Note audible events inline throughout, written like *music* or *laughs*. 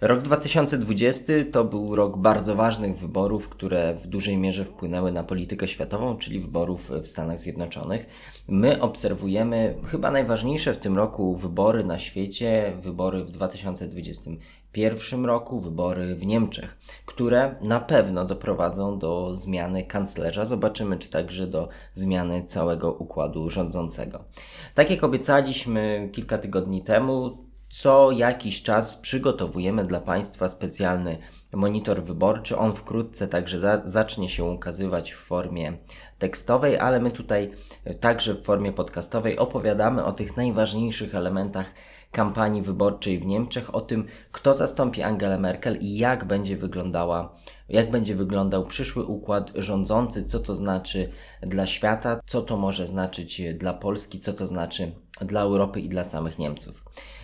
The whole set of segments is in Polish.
Rok 2020 to był rok bardzo ważnych wyborów, które w dużej mierze wpłynęły na politykę światową, czyli wyborów w Stanach Zjednoczonych. My obserwujemy chyba najważniejsze w tym roku wybory na świecie, wybory w 2021 roku, wybory w Niemczech, które na pewno doprowadzą do zmiany kanclerza. Zobaczymy, czy także do zmiany całego układu rządzącego. Tak jak obiecaliśmy kilka tygodni temu, co jakiś czas przygotowujemy dla Państwa specjalny monitor wyborczy. On wkrótce także za, zacznie się ukazywać w formie tekstowej, ale my tutaj także w formie podcastowej opowiadamy o tych najważniejszych elementach kampanii wyborczej w Niemczech, o tym, kto zastąpi Angelę Merkel i jak będzie wyglądała, jak będzie wyglądał przyszły układ rządzący, co to znaczy dla świata, co to może znaczyć dla Polski, co to znaczy dla Europy i dla samych Niemców.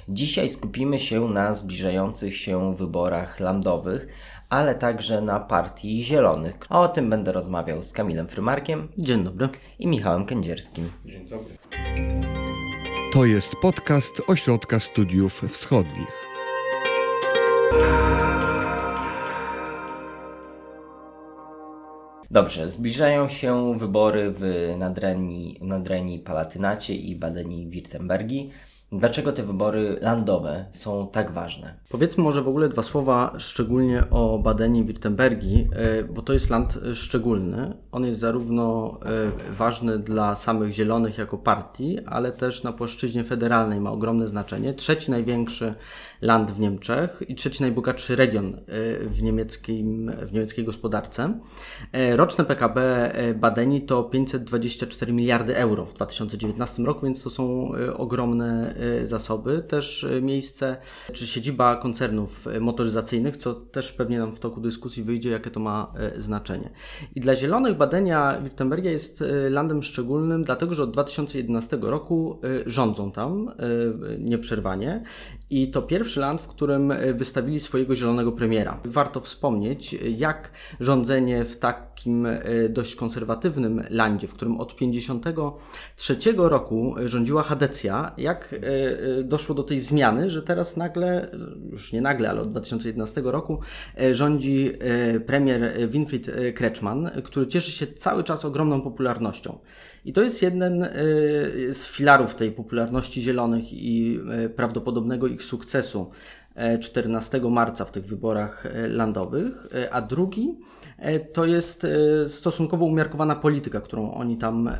Dzisiaj skupimy się na zbliżających się wyborach landowych, ale także na partii Zielonych. A o tym będę rozmawiał z Kamilem Frymarkiem. Dzień dobry. I Michałem Kędzierskim. Dzień dobry. To jest podcast Ośrodka Studiów Wschodnich. Dobrze, zbliżają się wybory w Nadrenii, Nadrenii Palatynacie i Badeni-Wirtembergi. Dlaczego te wybory landowe są tak ważne? Powiedzmy może w ogóle dwa słowa szczególnie o Badenie Wirtembergi, e, bo to jest land szczególny. On jest zarówno e, ważny dla samych Zielonych jako partii, ale też na płaszczyźnie federalnej ma ogromne znaczenie. Trzeci największy land w Niemczech i trzeci najbogatszy region e, w, niemieckim, w niemieckiej gospodarce. Roczne PKB Badeni to 524 miliardy euro w 2019 roku, więc to są ogromne Y, zasoby, też y, miejsce czy siedziba koncernów y, motoryzacyjnych, co też pewnie nam w toku dyskusji wyjdzie, jakie to ma znaczenie. I dla zielonych badania Wittenbergia jest landem szczególnym, dlatego że od 2011 roku rządzą tam nieprzerwanie i to pierwszy land, w którym wystawili swojego zielonego premiera. Warto wspomnieć, jak rządzenie w takim dość konserwatywnym landzie, w którym od 1953 roku rządziła Hadecja, jak E, e, doszło do tej zmiany, że teraz nagle, już nie nagle, ale od 2011 roku e, rządzi premier Winfried Kretschmann, który cieszy się cały czas ogromną popularnością. I to jest jeden z filarów tej popularności zielonych i prawdopodobnego ich sukcesu 14 marca w tych wyborach e, landowych, e, a drugi e, to jest stosunkowo umiarkowana polityka, którą oni tam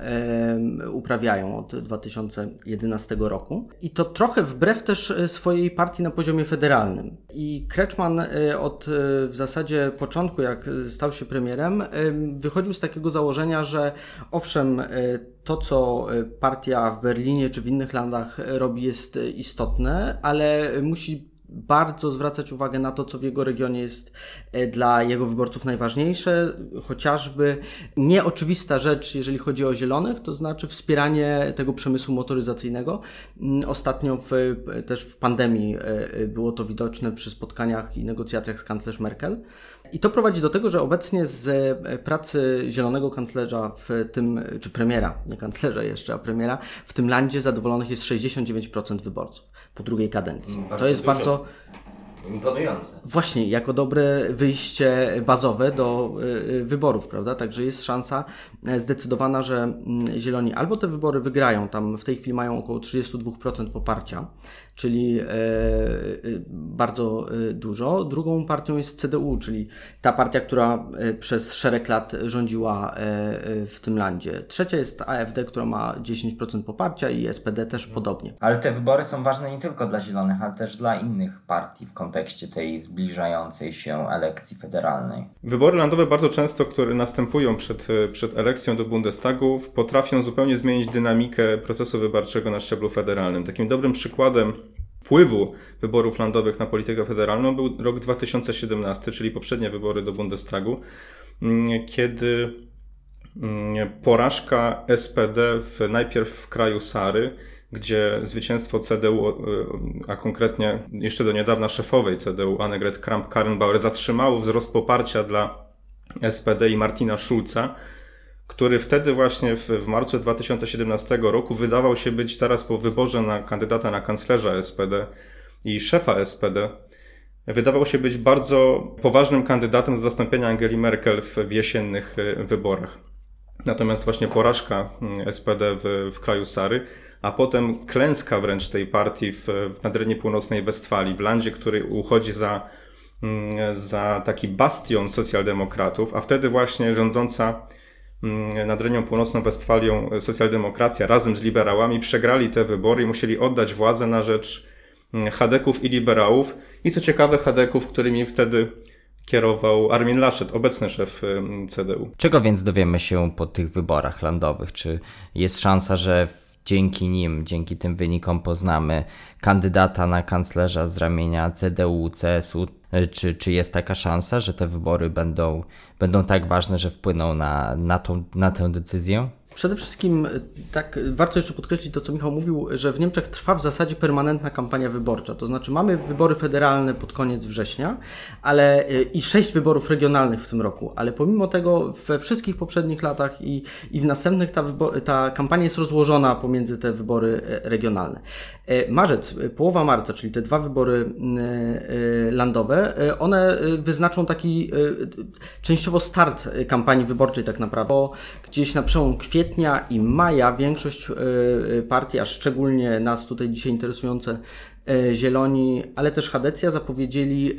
uprawiają od 2011 roku. I to trochę wbrew też swojej partii na poziomie federalnym. I Kretschmann od w zasadzie początku, jak stał się premierem, wychodził z takiego założenia, że owszem, to, co partia w Berlinie czy w innych landach robi, jest istotne, ale musi bardzo zwracać uwagę na to, co w jego regionie jest e, dla jego wyborców najważniejsze, chociażby nieoczywista rzecz, jeżeli chodzi o zielonych, to znaczy wspieranie tego przemysłu motoryzacyjnego. Mm, ostatnio w, też w pandemii e, było to widoczne przy spotkaniach i negocjacjach z kanclerz Merkel. I to prowadzi do tego, że obecnie z e, pracy zielonego kanclerza w tym, czy premiera, nie kanclerza jeszcze, a premiera, w tym landzie zadowolonych jest 69% wyborców po drugiej kadencji. Mm, bardzo to jest dużo. bardzo Imponujące. Właśnie, jako dobre wyjście bazowe do y, y, wyborów, prawda? Także jest szansa e, zdecydowana, że mm, Zieloni albo te wybory wygrają, tam w tej chwili mają około 32% poparcia, czyli e, e, bardzo e, dużo. Drugą partią jest CDU, czyli ta partia, która przez szereg lat rządziła w tym landzie. Trzecia jest AfD, która ma 10% poparcia i SPD też podobnie. Ale te wybory są ważne nie tylko dla Zielonych, ale też dla innych partii w kontekście tej zbliżającej się elekcji federalnej. Wybory landowe bardzo często, które następują przed, przed elekcją do Bundestagu, potrafią zupełnie zmienić dynamikę procesu wyborczego na szczeblu federalnym. Takim dobrym przykładem wpływu wyborów landowych na politykę federalną był rok 2017, czyli poprzednie wybory do Bundestagu, mm, kiedy mm, porażka SPD w, najpierw w kraju Sary, gdzie zwycięstwo CDU, a konkretnie jeszcze do niedawna szefowej CDU Annegret Kramp-Karrenbauer zatrzymało wzrost poparcia dla SPD i Martina Schulza, który wtedy właśnie w, w marcu 2017 roku wydawał się być teraz po wyborze na kandydata na kanclerza SPD i szefa SPD, wydawał się być bardzo poważnym kandydatem do zastąpienia Angeli Merkel w, w jesiennych wyborach. Natomiast właśnie porażka mm, SPD w, w kraju Sary, a potem klęska wręcz tej partii w, w nadrenii północnej Westfalii, w landzie, który uchodzi za, mm, za taki bastion socjaldemokratów, a wtedy właśnie rządząca mm, nadrenią północną Westfalią socjaldemokracja razem z liberałami przegrali te wybory i musieli oddać władzę na rzecz Hadeków i liberałów. I co ciekawe, Hadeków, którymi wtedy kierował Armin Laschet, obecny szef CDU. Czego więc dowiemy się po tych wyborach landowych? Czy jest szansa, że dzięki nim, dzięki tym wynikom poznamy kandydata na kanclerza z ramienia CDU, CSU? Czy, czy jest taka szansa, że te wybory będą, będą tak ważne, że wpłyną na, na, tą, na tę decyzję? Przede wszystkim tak warto jeszcze podkreślić to, co Michał mówił, że w Niemczech trwa w zasadzie permanentna kampania wyborcza. To znaczy mamy wybory federalne pod koniec września, ale i sześć wyborów regionalnych w tym roku, ale pomimo tego we wszystkich poprzednich latach i, i w następnych ta, ta kampania jest rozłożona pomiędzy te wybory e, regionalne. E, marzec, e, połowa marca, czyli te dwa wybory landowe, one wyznaczą taki częściowo start kampanii wyborczej tak naprawdę, bo gdzieś na przełom kwietnia i maja większość e, e, partii, a szczególnie nas tutaj dzisiaj interesujące e, Zieloni, ale też Hadecja zapowiedzieli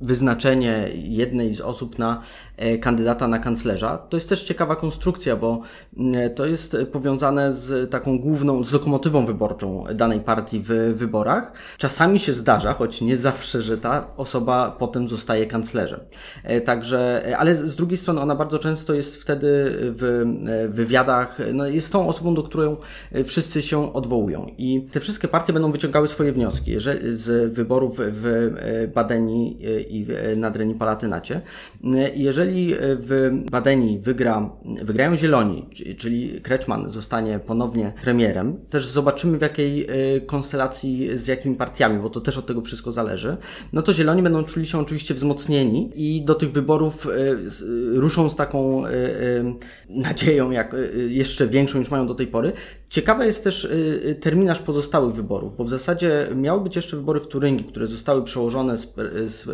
wyznaczenie jednej z osób na e, kandydata na kanclerza. To jest też ciekawa konstrukcja, bo mm, to jest powiązane z taką główną, z lokomotywą wyborczą danej partii w wyborach. Czasami się zdarza, choć nie zawsze, że ta osoba potem zostaje kanclerzem. E, także, e, ale z drugiej strony ona bardzo często jest wtedy w wywiadach, no jest tą osobą, do której wszyscy się odwołują. I te wszystkie partie będą wyciągały swoje wnioski z wyborów w Badenii i na Dreni Palatynacie. Jeżeli w Badenii wygra, wygrają Zieloni, czyli Kreczman zostanie ponownie premierem, też zobaczymy w jakiej e, konstelacji, z jakimi partiami, bo to też od tego wszystko zależy, no to Zieloni będą czuli się oczywiście wzmocnieni i do tych wyborów e, ruszą z taką e, nadzieją, jak jeszcze większą niż mają do tej pory. Ciekawy jest też terminarz pozostałych wyborów, bo w zasadzie miały być jeszcze wybory w Turyngii, które zostały przełożone z, z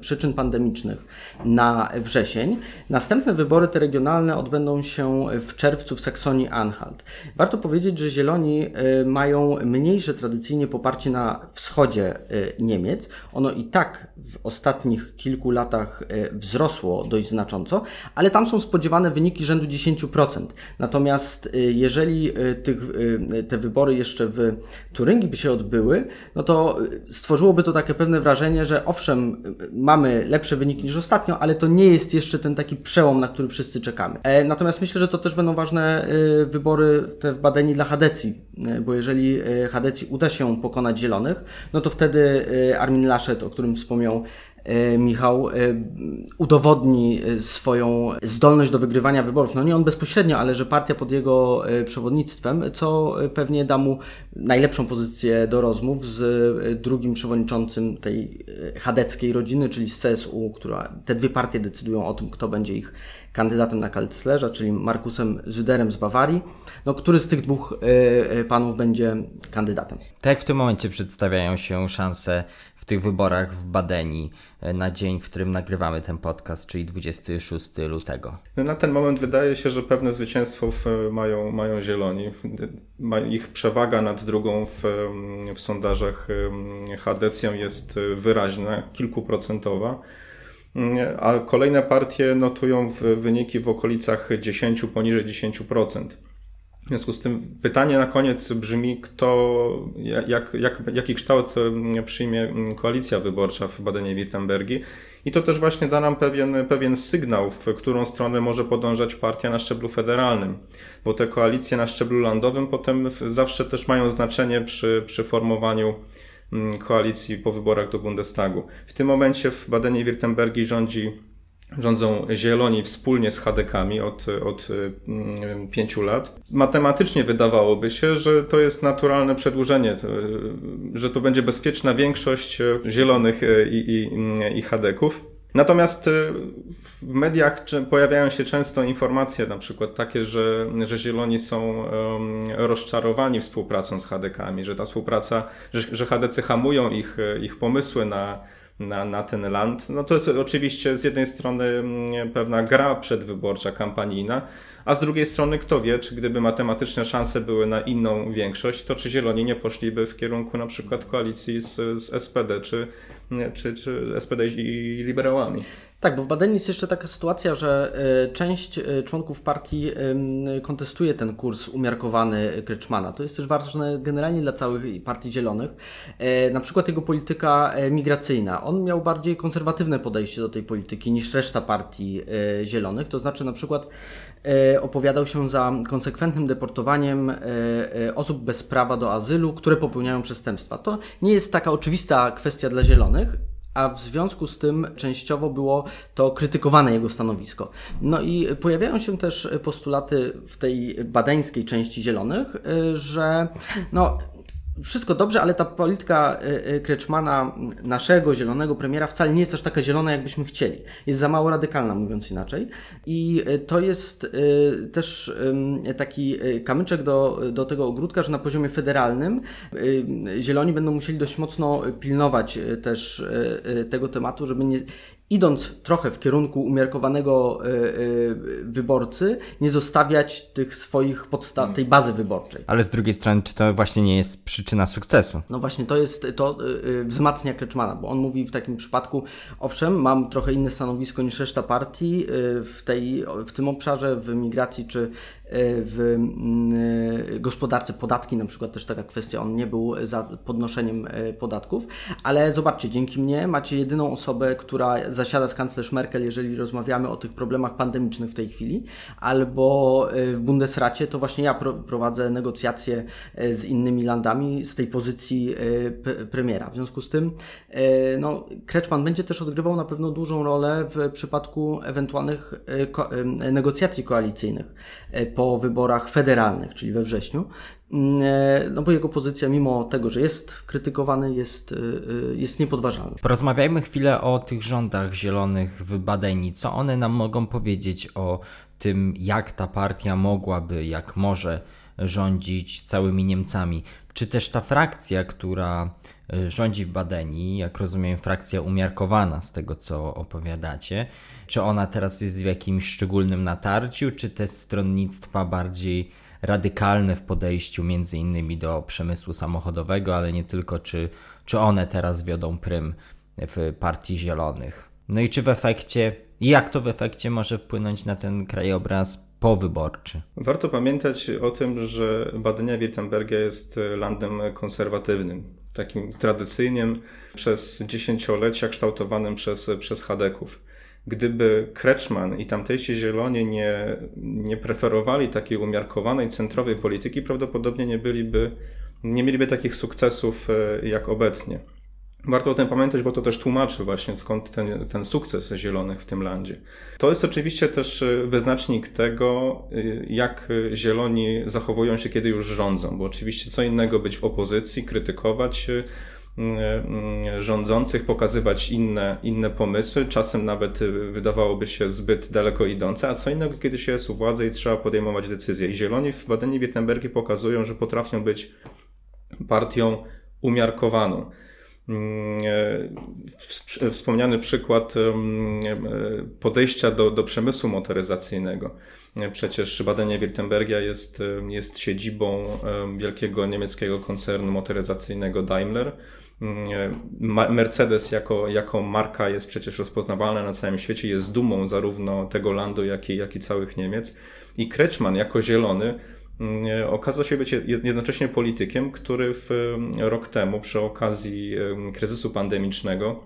przyczyn pandemicznych na wrzesień. Następne wybory te regionalne odbędą się w czerwcu w Saksonii-Anhalt. Warto powiedzieć, że Zieloni y, mają mniejsze tradycyjnie poparcie na wschodzie y, Niemiec. Ono i tak w ostatnich kilku latach y, wzrosło dość znacząco, ale tam są spodziewane wyniki rzędu 10%. Natomiast jeżeli tych, te wybory jeszcze w Turyngii by się odbyły, no to stworzyłoby to takie pewne wrażenie, że owszem, mamy lepsze wyniki niż ostatnio, ale to nie jest jeszcze ten taki przełom, na który wszyscy czekamy. E, natomiast myślę, że to też będą ważne e, wybory te w Badeni dla Hadecji, e, bo jeżeli Hadecji uda się pokonać Zielonych, no to wtedy Armin Laschet, o którym wspomniał Michał e, udowodni e, swoją zdolność do wygrywania wyborów. No nie on bezpośrednio, ale że partia pod jego przewodnictwem, co pewnie da mu najlepszą pozycję do rozmów z drugim przewodniczącym tej chadeckiej rodziny, czyli z CSU, która te dwie partie decydują o tym, kto będzie ich kandydatem na kanclerza, czyli Markusem Zyderem z Bawarii. No, który z tych dwóch panów będzie kandydatem? Tak w tym momencie przedstawiają się szanse w tych wyborach w Badenii e, na dzień, w którym nagrywamy ten podcast, czyli 26 lutego? No na ten moment wydaje się, że pewne zwycięstwo mają, mają zieloni. Ich przewaga nad drugą w, w sondażach Hadecją jest wyraźna, kilkuprocentowa. A kolejne partie notują wyniki w okolicach 10, poniżej 10%. W związku z tym pytanie na koniec brzmi, kto, jak, jak, jaki kształt przyjmie koalicja wyborcza w Badenie-Württembergii. I to też właśnie da nam pewien, pewien sygnał, w którą stronę może podążać partia na szczeblu federalnym. Bo te koalicje na szczeblu landowym potem zawsze też mają znaczenie przy, przy formowaniu koalicji po wyborach do Bundestagu. W tym momencie w Badenie-Württembergii rządzi rządzą zieloni wspólnie z Hadekami od, od mm, pięciu lat. Matematycznie wydawałoby się, że to jest naturalne przedłużenie, że to będzie bezpieczna większość zielonych i, i, i Hadeków. Natomiast w mediach pojawiają się często informacje, na przykład takie, że, że Zieloni są rozczarowani współpracą z HDK-ami, że ta współpraca, że, że HDC hamują ich, ich pomysły na, na, na ten land. No to jest oczywiście z jednej strony mm, pewna gra przedwyborcza, kampanijna, a z drugiej strony kto wie, czy gdyby matematyczne szanse były na inną większość, to czy Zieloni nie poszliby w kierunku na przykład koalicji z, z SPD, czy, czy, czy SPD i liberałami. Tak, bo w Badeni jest jeszcze taka sytuacja, że e, część e, członków partii kontestuje ten kurs umiarkowany Kreczmana. To jest też ważne generalnie dla całych partii zielonych. E, na przykład jego polityka migracyjna. On miał bardziej konserwatywne podejście do tej polityki niż reszta partii zielonych. To znaczy na przykład opowiadał się za konsekwentnym deportowaniem osób bez prawa do azylu, które popełniają przestępstwa. To nie jest taka oczywista kwestia dla zielonych, a w związku z tym częściowo było to krytykowane jego stanowisko. No i pojawiają się też postulaty w tej badańskiej części Zielonych, y, że no, wszystko dobrze, ale ta polityka y, y, Kreczmana, naszego zielonego premiera, wcale nie jest aż taka zielona, jakbyśmy chcieli. Jest za mało radykalna, mówiąc inaczej. I y, to jest też taki kamyczek do, do tego ogródka, że na poziomie federalnym zieloni będą musieli dość mocno pilnować też tego tematu, żeby nie, idąc trochę w kierunku umiarkowanego y, y, wyborcy, nie zostawiać tych swoich podstaw, tej bazy wyborczej. Ale z drugiej strony, czy to właśnie nie jest przyczyna sukcesu? No właśnie, to jest, to y, wzmacnia Kreczmana, bo on mówi w takim przypadku, owszem, mam trochę inne stanowisko niż reszta partii w, tej, w tym obszarze, w migracji czy w mm, gospodarce podatki, na przykład też taka kwestia, on nie był za podnoszeniem podatków, ale zobaczcie, dzięki mnie macie jedyną osobę, która zasiada z kanclerz Merkel, jeżeli rozmawiamy o tych problemach pandemicznych w tej chwili, albo e, w Bundesracie to właśnie ja prowadzę negocjacje e, z innymi landami z tej pozycji e, premiera. W związku z tym no, Kretschmann będzie też odgrywał na pewno dużą rolę w przypadku ewentualnych negocjacji koalicyjnych po wyborach federalnych, czyli we wrześniu. Mm, e, no bo jego pozycja, mimo tego, że jest krytykowany, jest, e, e, jest niepodważalna. Porozmawiajmy chwilę o tych rządach zielonych w Badeni. Co one nam mogą powiedzieć o tym, jak ta partia mogłaby, jak może rządzić całymi Niemcami? Czy też ta frakcja, która rządzi w Badeni, jak rozumiem, frakcja umiarkowana z tego, co opowiadacie, czy ona teraz jest w jakimś szczególnym natarciu, czy te stronnictwa bardziej radykalne w podejściu między innymi do przemysłu samochodowego, ale nie tylko, czy, czy one teraz wiodą prym w partii zielonych. No i czy w efekcie, jak to w efekcie może wpłynąć na ten krajobraz powyborczy? Warto pamiętać o tym, że Badenia-Württembergia jest landem konserwatywnym, takim tradycyjnym, przez dziesięciolecia kształtowanym przez, przez Hadeków gdyby Kretschmann i tamtejsi Zieloni nie, nie preferowali takiej umiarkowanej, centrowej polityki, prawdopodobnie nie byliby, nie mieliby takich sukcesów e, jak obecnie. Warto o tym pamiętać, bo to też tłumaczy właśnie skąd ten, ten sukces zielonych w tym landzie. To jest oczywiście też e, wyznacznik tego, e, jak zieloni zachowują się, kiedy już rządzą, bo oczywiście co innego być w opozycji, krytykować rządzących pokazywać inne, inne pomysły, czasem nawet y, wydawałoby się zbyt daleko idące, a co innego, kiedy się jest u władzy i trzeba podejmować decyzje. I Zieloni w badaniu Wittenbergi pokazują, że potrafią być partią umiarkowaną. Mm, wspomniany przykład podejścia do, do przemysłu motoryzacyjnego. Przecież badanie Württembergia jest, jest siedzibą wielkiego niemieckiego koncernu motoryzacyjnego Daimler. Mercedes jako, jako marka jest przecież rozpoznawalna na całym świecie, jest dumą zarówno tego landu, jak i, jak i całych Niemiec. I Kretschmann jako zielony mm, okazał się być jednocześnie politykiem, który w, rok temu przy okazji kryzysu pandemicznego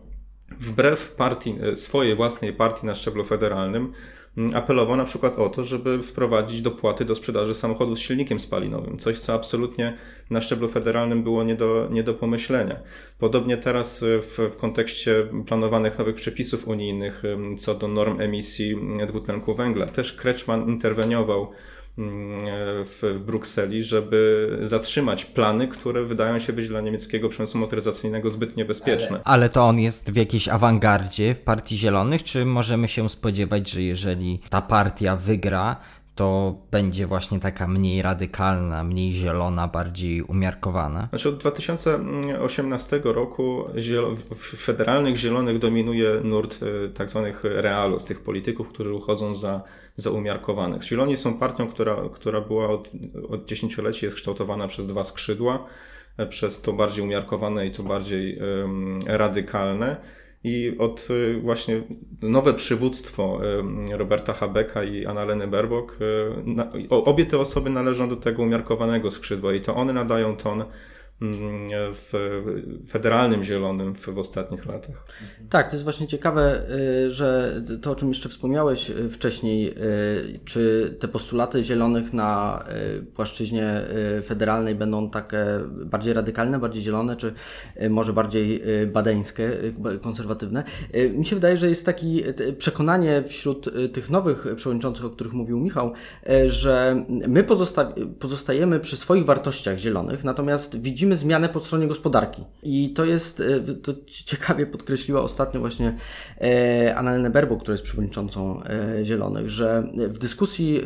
wbrew partii, swojej własnej partii na szczeblu federalnym Mm, apelował na przykład o to, żeby wprowadzić dopłaty do sprzedaży samochodów z silnikiem spalinowym, coś co absolutnie na szczeblu federalnym było nie do, nie do pomyślenia. Podobnie teraz e, w, w kontekście planowanych nowych przepisów unijnych co do norm emisji dwutlenku węgla. Też Kretschmann interweniował w, w Brukseli, żeby zatrzymać plany, które wydają się być dla niemieckiego przemysłu motoryzacyjnego zbyt niebezpieczne. Ale, ale to on jest w jakiejś awangardzie w Partii Zielonych, czy możemy się spodziewać, że jeżeli ta partia wygra, to będzie właśnie taka mniej radykalna, mniej zielona, bardziej umiarkowana? Znaczy od 2018 roku w federalnych zielonych dominuje nurt e, tak zwanych realos, tych polityków, którzy uchodzą za, za umiarkowanych. Zieloni są partią, która, która była od, od dziesięcioleci jest kształtowana przez dwa skrzydła, e, przez to bardziej umiarkowane i to bardziej um, radykalne. I od y, właśnie nowe przywództwo y, Roberta Habecka i Annaleny Baerbock, y, obie te osoby należą do tego umiarkowanego skrzydła i to one nadają ton w federalnym zielonym w, w, ostatnich latach. Tak, to jest właśnie ciekawe, y, że to, o czym jeszcze wspomniałeś y, wcześniej, y, czy te postulaty zielonych na płaszczyźnie federalnej będą takie bardziej radykalne, bardziej zielone, czy może bardziej badeńskie, konserwatywne. Mi się wydaje, że jest takie przekonanie wśród tych nowych przewodniczących, o których mówił Michał, że my pozosta pozostajemy przy swoich wartościach zielonych, natomiast widzimy widzimy zmianę po stronie gospodarki. I to jest, e, to ciekawie podkreśliła ostatnio właśnie e, Annalena Berbo, która jest przewodniczącą e, Zielonych, że w dyskusji,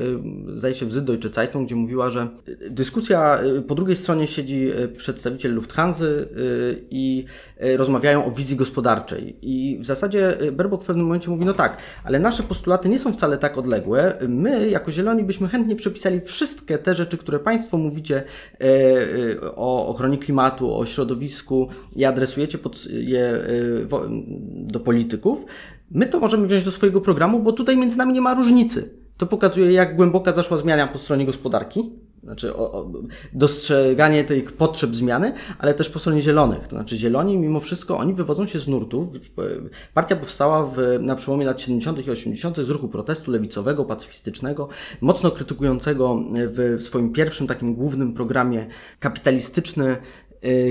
zdaje się w Süddeutsche Zeitung, gdzie mówiła, że dyskusja, po drugiej stronie siedzi przedstawiciel Lufthansa i rozmawiają o wizji gospodarczej. I w zasadzie Berbok w pewnym momencie mówi, no tak, ale nasze postulaty nie są wcale tak odległe. My, jako Zieloni, byśmy chętnie przepisali wszystkie te rzeczy, które Państwo mówicie o ochronie ochronie klimatu, o środowisku i adresujecie je y, do polityków, my to możemy wziąć do swojego programu, bo tutaj między nami nie ma różnicy. To pokazuje, jak głęboka zaszła zmiana po stronie gospodarki, znaczy o, o, dostrzeganie tych potrzeb zmiany, ale też po stronie zielonych. To znaczy zieloni mimo wszystko, oni wywodzą się z nurtu. Partia powstała w, na przełomie lat 70. i 80. z ruchu protestu lewicowego, pacyfistycznego, mocno krytykującego w, swoim pierwszym takim głównym programie kapitalistyczny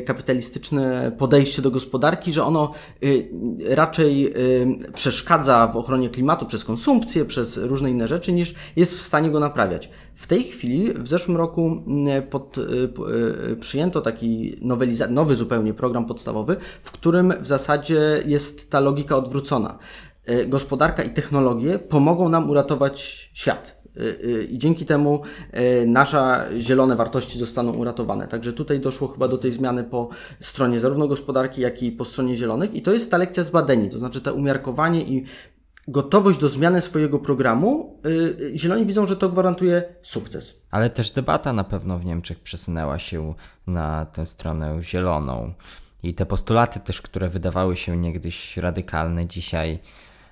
kapitalistyczne podejście do gospodarki, że ono y, raczej y, przeszkadza w ochronie klimatu przez konsumpcję, przez różne inne rzeczy, niż jest w stanie go naprawiać. W tej chwili, w zeszłym roku pod, przyjęto taki nowy zupełnie program podstawowy, w którym w zasadzie jest ta logika odwrócona. Gospodarka i technologie pomogą nam uratować świat Y, y, i dzięki temu y, nasze zielone wartości zostaną uratowane. Także tutaj doszło chyba do tej zmiany po stronie zarówno gospodarki, jak i po stronie zielonych i to jest ta lekcja z Badeni, to znaczy to umiarkowanie i gotowość do zmiany swojego programu, zieloni widzą, że to gwarantuje sukces. Ale też debata na pewno w Niemczech przesunęła się na tę stronę zieloną. I te postulaty też, które wydawały się niegdyś radykalne, dzisiaj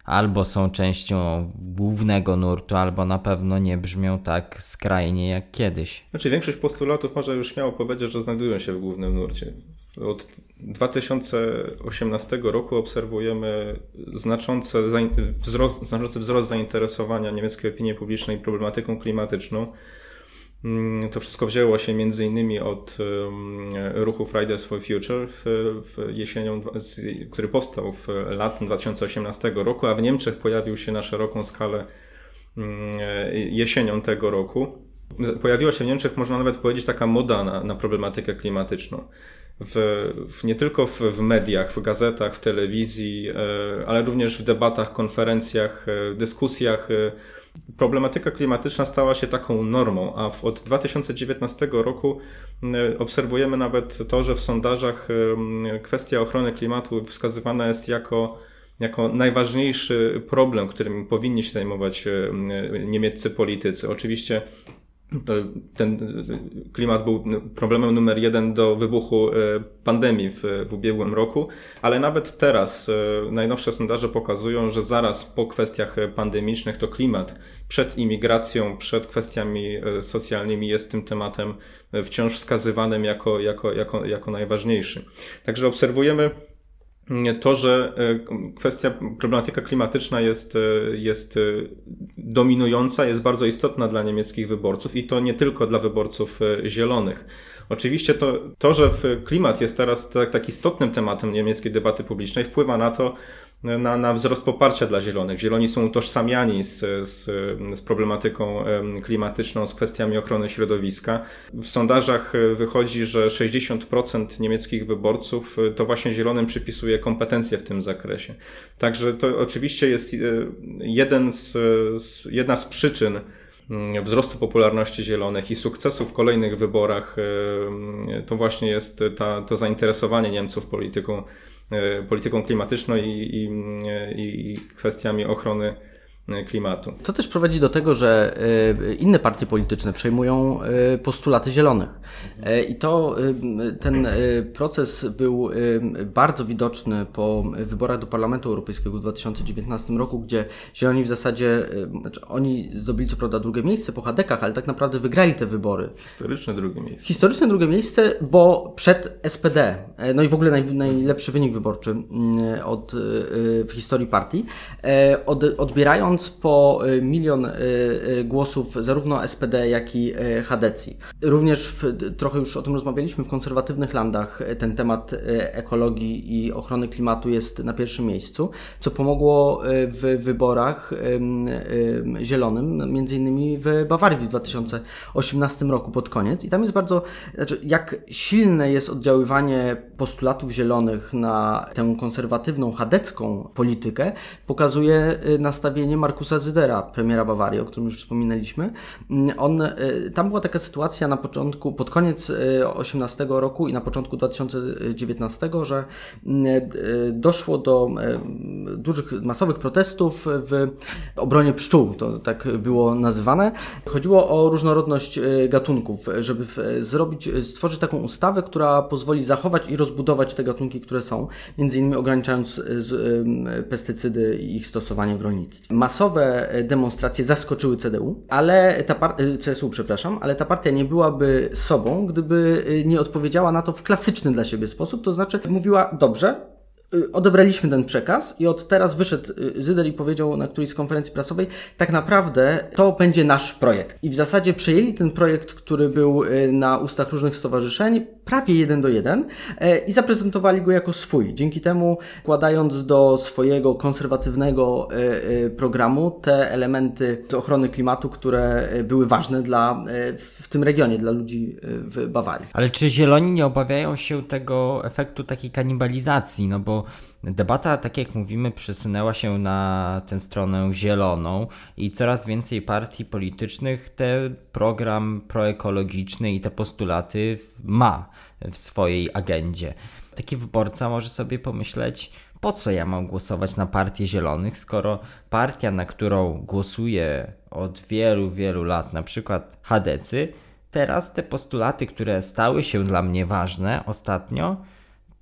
albo są częścią głównego nurtu, albo na pewno nie brzmią tak skrajnie jak kiedyś. Znaczy większość postulatów można już śmiało powiedzieć, że znajdują się w głównym nurcie. Od 2018 roku obserwujemy znaczący wzrost, znaczący wzrost zainteresowania niemieckiej opinii publicznej problematyką klimatyczną. Mm, to wszystko wzięło się między innymi od ruchu Fridays for Future w, w jesienią, który powstał w latem 2018 roku, a w Niemczech pojawił się na szeroką skalę mm, jesienią tego roku. Pojawiła się w Niemczech, można nawet powiedzieć, taka moda na, na problematykę klimatyczną. W, w, nie tylko w, w, mediach, w gazetach, w telewizji, e, ale również w debatach, konferencjach, e, dyskusjach e, problematyka klimatyczna stała się taką normą, a w, od 2019 roku obserwujemy nawet to, że w sondażach kwestia ochrony klimatu wskazywana jest jako, jako najważniejszy problem, którym powinni się zajmować niemieccy politycy. Oczywiście ten klimat był problemem numer jeden do wybuchu e, pandemii w, w ubiegłym roku, ale nawet teraz e, najnowsze sondaże pokazują, że zaraz po kwestiach pandemicznych to klimat przed imigracją, przed kwestiami e, socjalnymi jest tym tematem wciąż wskazywanym jako, jako, jako, jako najważniejszy. Także obserwujemy to, że e, kwestia, problematyka klimatyczna jest, e, jest e, dominująca, jest bardzo istotna dla niemieckich wyborców i to nie tylko dla wyborców zielonych. Oczywiście to, to że klimat jest teraz tak, tak istotnym tematem niemieckiej debaty publicznej, wpływa na to, na, na wzrost poparcia dla Zielonych. Zieloni są utożsamiani z, z, z problematyką klimatyczną, z kwestiami ochrony środowiska. W sondażach wychodzi, że 60% niemieckich wyborców e, to właśnie Zielonym przypisuje kompetencje w tym zakresie. Także to oczywiście jest e, jeden z, z, jedna z przyczyn, mm, wzrostu popularności zielonych i sukcesu w kolejnych wyborach, to właśnie jest ta, to zainteresowanie Niemców polityką polityką klimatyczną i, i, i kwestiami ochrony klimatu. To też prowadzi do tego, że e, inne partie polityczne przejmują e, postulaty zielonych. I to ten proces był bardzo widoczny po wyborach do Parlamentu Europejskiego w 2019 roku, gdzie zieloni w zasadzie, znaczy oni zdobyli co prawda drugie miejsce po hadekach, ale tak naprawdę wygrali te wybory. Historyczne drugie miejsce. Historyczne drugie miejsce, bo przed SPD, no i w ogóle naj, najlepszy wynik wyborczy od, w historii partii, od, odbierając po y, milion y, y, głosów zarówno SPD, jak i Hadecji. Również w, trochę już o tym rozmawialiśmy, w konserwatywnych landach ten temat ekologii i ochrony klimatu jest na pierwszym miejscu, co pomogło w wyborach zielonym, między innymi w Bawarii w 2018 roku pod koniec. I tam jest bardzo, znaczy jak silne jest oddziaływanie postulatów zielonych na tę konserwatywną, chadecką politykę, pokazuje nastawienie Markusa Zydera, premiera Bawarii, o którym już wspominaliśmy. Mm, on, e, tam była taka sytuacja na początku, pod koniec 2018 e, roku i na początku 2019, że mm, e, doszło do dużych, masowych protestów w obronie pszczół, to tak było nazywane. Chodziło o różnorodność gatunków, żeby zrobić, stworzyć taką ustawę, która pozwoli zachować i rozbudować te gatunki, które są, między innymi ograniczając pestycydy i ich stosowanie w rolnictwie masowe demonstracje zaskoczyły CDU, ale ta par- y, CSU, przepraszam, ale ta partia nie byłaby sobą, gdyby y, nie odpowiedziała na to w klasyczny dla siebie sposób, to znaczy mówiła, dobrze, odebraliśmy ten przekaz i od teraz wyszedł y, Zyder i powiedział na którejś z konferencji prasowej, tak naprawdę to będzie nasz projekt. I w zasadzie przejęli ten projekt, który był y, na ustach różnych stowarzyszeń, prawie jeden do jeden i zaprezentowali go jako swój. Dzięki temu wkładając do swojego konserwatywnego programu te elementy ochrony klimatu, które były ważne dla, w tym regionie, dla ludzi w Bawarii. Ale czy zieloni nie obawiają się tego efektu takiej kanibalizacji? No bo debata, tak jak mówimy, przesunęła się na tę stronę zieloną i coraz więcej partii politycznych ten program proekologiczny i te postulaty ma w swojej agendzie. Taki wyborca może sobie pomyśleć, po co ja mam głosować na partię zielonych, skoro partia, na którą głosuję od wielu, wielu lat, na przykład Hadecy, teraz te postulaty, które stały się dla mnie ważne ostatnio,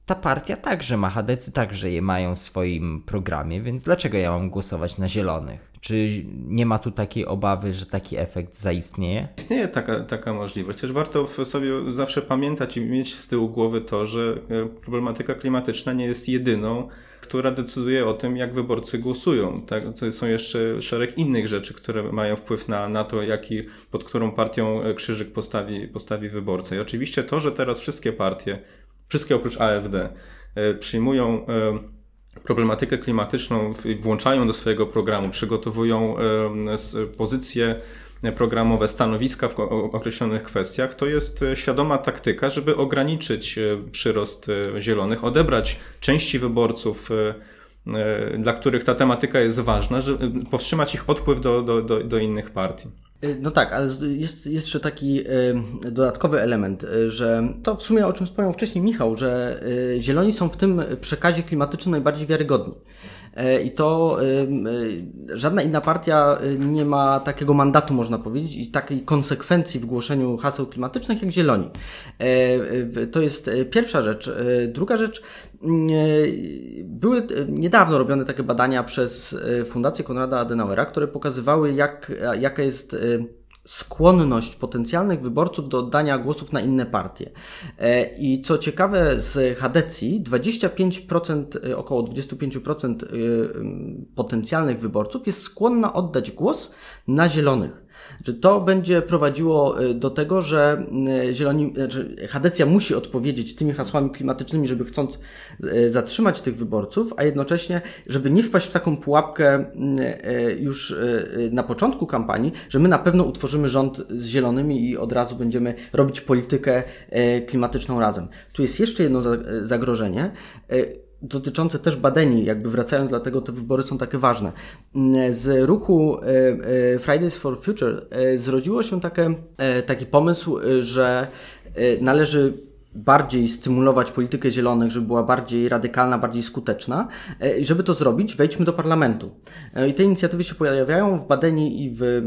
ta partia także ma, Hadecy także je mają w swoim programie, więc dlaczego ja mam głosować na zielonych? Czy nie ma tu takiej obawy, że taki efekt zaistnieje? Istnieje taka, taka możliwość. Też warto sobie zawsze pamiętać i mieć z tyłu głowy to, że e, problematyka klimatyczna nie jest jedyną, która decyduje o tym, jak wyborcy głosują. Tak? Są jeszcze szereg innych rzeczy, które mają wpływ na, na to, jaki, pod którą partią e, krzyżyk postawi, postawi wyborca. I oczywiście to, że teraz wszystkie partie wszystkie oprócz AfD, e, przyjmują e, problematykę klimatyczną, włączają do swojego programu, przygotowują e, pozycje programowe, stanowiska w określonych kwestiach, to jest świadoma taktyka, żeby ograniczyć przyrost zielonych, odebrać części wyborców, dla których ta tematyka jest ważna, żeby powstrzymać ich odpływ do, do, do, do innych partii. Y, no tak, ale jest, jeszcze taki y, dodatkowy element, y, że to w sumie o czym wspomniał wcześniej Michał, że zieloni są w tym przekazie klimatycznym najbardziej wiarygodni. E, I to e, żadna inna partia e, nie ma takiego mandatu, można powiedzieć, i takiej konsekwencji w głoszeniu haseł klimatycznych jak Zieloni. To jest pierwsza rzecz. Druga rzecz, były niedawno robione takie badania przez Fundację Konrada Adenauera, które pokazywały, jak, jaka jest skłonność potencjalnych wyborców do oddania głosów na inne partie. E, I co ciekawe, z Hadecji 25%, e, około 25% e, potencjalnych wyborców jest skłonna oddać głos na zielonych. Że to będzie prowadziło y, do tego, że y, zieloni, że Hadecja musi odpowiedzieć tymi hasłami klimatycznymi, żeby chcąc zatrzymać tych wyborców, a jednocześnie, żeby nie wpaść w taką pułapkę już na początku kampanii, że my na pewno utworzymy rząd z zielonymi i od razu będziemy robić politykę klimatyczną razem. Tu jest jeszcze jedno zagrożenie dotyczące też badani, jakby wracając, dlatego te wybory są takie ważne. Z ruchu e, e, Fridays for Future e, zrodziło się takie, taki pomysł, że należy bardziej stymulować politykę zielonych, żeby była bardziej radykalna, bardziej skuteczna. E, I żeby to zrobić, wejdźmy do parlamentu. E, I te inicjatywy się pojawiają w Badeni i w, e,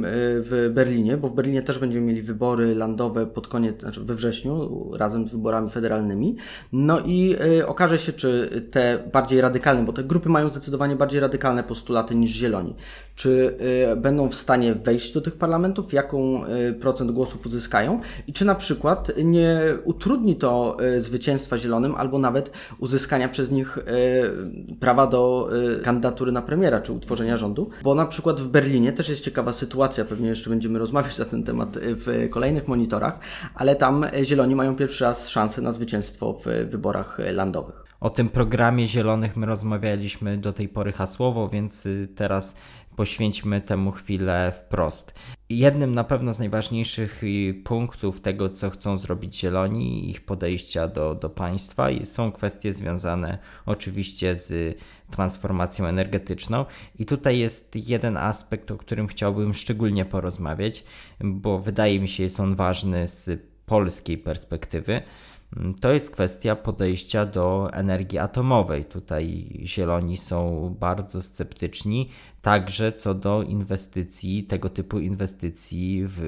w Berlinie, bo w Berlinie też będziemy mieli wybory landowe pod koniec, znaczy we wrześniu, razem z wyborami federalnymi. No i okaże się, czy te bardziej radykalne, bo te grupy mają zdecydowanie bardziej radykalne postulaty niż zieloni, czy będą w stanie wejść do tych parlamentów, jaką procent głosów uzyskają i czy na przykład nie utrudni to E, zwycięstwa zielonym, albo nawet uzyskania przez nich prawa do kandydatury na premiera, czy utworzenia rządu. Bo na przykład w Berlinie też jest ciekawa sytuacja, pewnie jeszcze będziemy rozmawiać na ten temat w kolejnych monitorach, ale tam zieloni mają pierwszy raz szansę na zwycięstwo w wyborach landowych. O tym programie zielonych my rozmawialiśmy do tej pory hasłowo, więc y, teraz poświęćmy temu chwilę wprost. Jednym na pewno z najważniejszych y, punktów tego, co chcą zrobić zieloni, ich podejścia do, do państwa, są kwestie związane oczywiście z transformacją energetyczną. I tutaj jest jeden aspekt, o którym chciałbym szczególnie porozmawiać, bo wydaje mi się, jest on ważny z polskiej perspektywy. To jest kwestia podejścia do energii atomowej. Tutaj zieloni są bardzo sceptyczni, także co do inwestycji, tego typu inwestycji w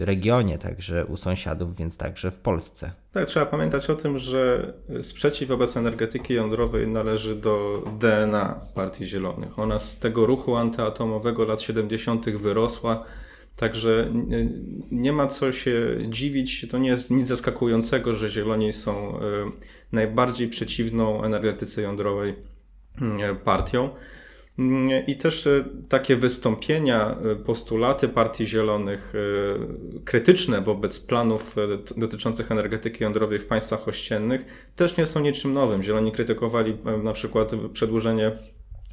regionie, także u sąsiadów, więc także w Polsce. Tak, trzeba pamiętać o tym, że sprzeciw wobec energetyki jądrowej należy do DNA Partii Zielonych. Ona z tego ruchu antyatomowego lat 70. wyrosła Także nie ma co się dziwić, to nie jest nic zaskakującego, że Zieloni są e, najbardziej przeciwną energetyce jądrowej mm, partią. Mm, I też e, takie wystąpienia, e, postulaty Partii Zielonych krytyczne wobec planów dotyczących energetyki jądrowej w państwach ościennych też nie są niczym nowym. Zieloni krytykowali na przykład przedłużenie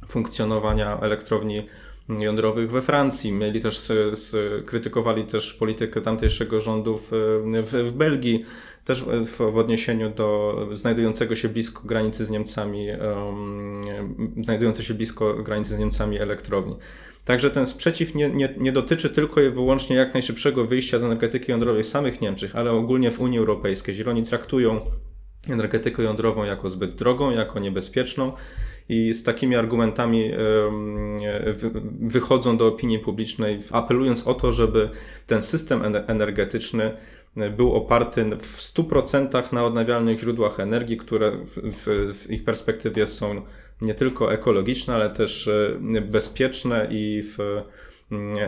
funkcjonowania elektrowni jądrowych we Francji. Mieli też, krytykowali też politykę tamtejszego rządu w, w, w Belgii, też w, w, odniesieniu do znajdującego się blisko granicy z Niemcami, um, znajdującej się blisko granicy z Niemcami elektrowni. Także ten sprzeciw nie, nie, nie dotyczy tylko i wyłącznie jak najszybszego wyjścia z energetyki jądrowej samych Niemczech, ale ogólnie w Unii Europejskiej. Zieloni traktują energetykę jądrową jako zbyt drogą, jako niebezpieczną i z takimi argumentami wychodzą do opinii publicznej, apelując o to, żeby ten system energetyczny był oparty w 100% na odnawialnych źródłach energii, które w, w, ich perspektywie są nie tylko ekologiczne, ale też e, bezpieczne i, w,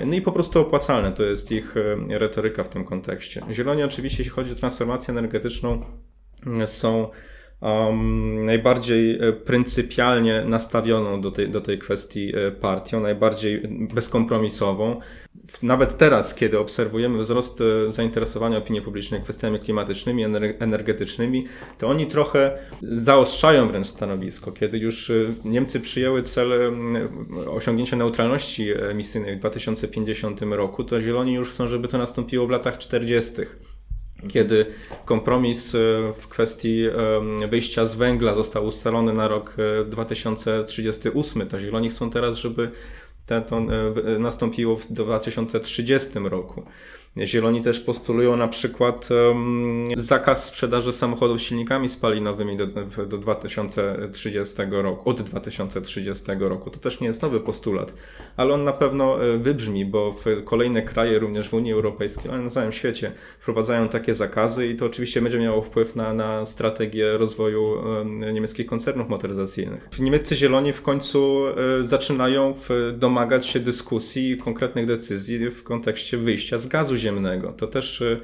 no i po prostu opłacalne. To jest ich e, retoryka w tym kontekście. Zieloni oczywiście, jeśli chodzi o transformację energetyczną, są um, najbardziej e, pryncypialnie nastawioną do tej, do tej kwestii e, partią, najbardziej bezkompromisową. Nawet teraz, kiedy obserwujemy wzrost e, zainteresowania opinii publicznej kwestiami klimatycznymi, energetycznymi, to oni trochę zaostrzają wręcz stanowisko. Kiedy już Niemcy przyjęły cel osiągnięcia neutralności emisyjnej w 2050 roku, to Zieloni już chcą, żeby to nastąpiło w latach 40 kiedy kompromis e, w kwestii wyjścia z węgla został ustalony na rok 2038, e, to Zieloni chcą teraz, żeby to e, nastąpiło w 2030 roku. Zieloni też postulują na przykład um, zakaz sprzedaży samochodów silnikami spalinowymi do, do 2030 roku, od 2030 roku. To też nie jest nowy postulat, ale on na pewno e, wybrzmi, bo w kolejne kraje, również w Unii Europejskiej, ale na całym świecie wprowadzają takie zakazy i to oczywiście będzie miało wpływ na, na strategię rozwoju niemieckich koncernów motoryzacyjnych. Niemieccy Zieloni w końcu um, zaczynają domagać się dyskusji i konkretnych decyzji w kontekście wyjścia z gazu ziemnego. To też y,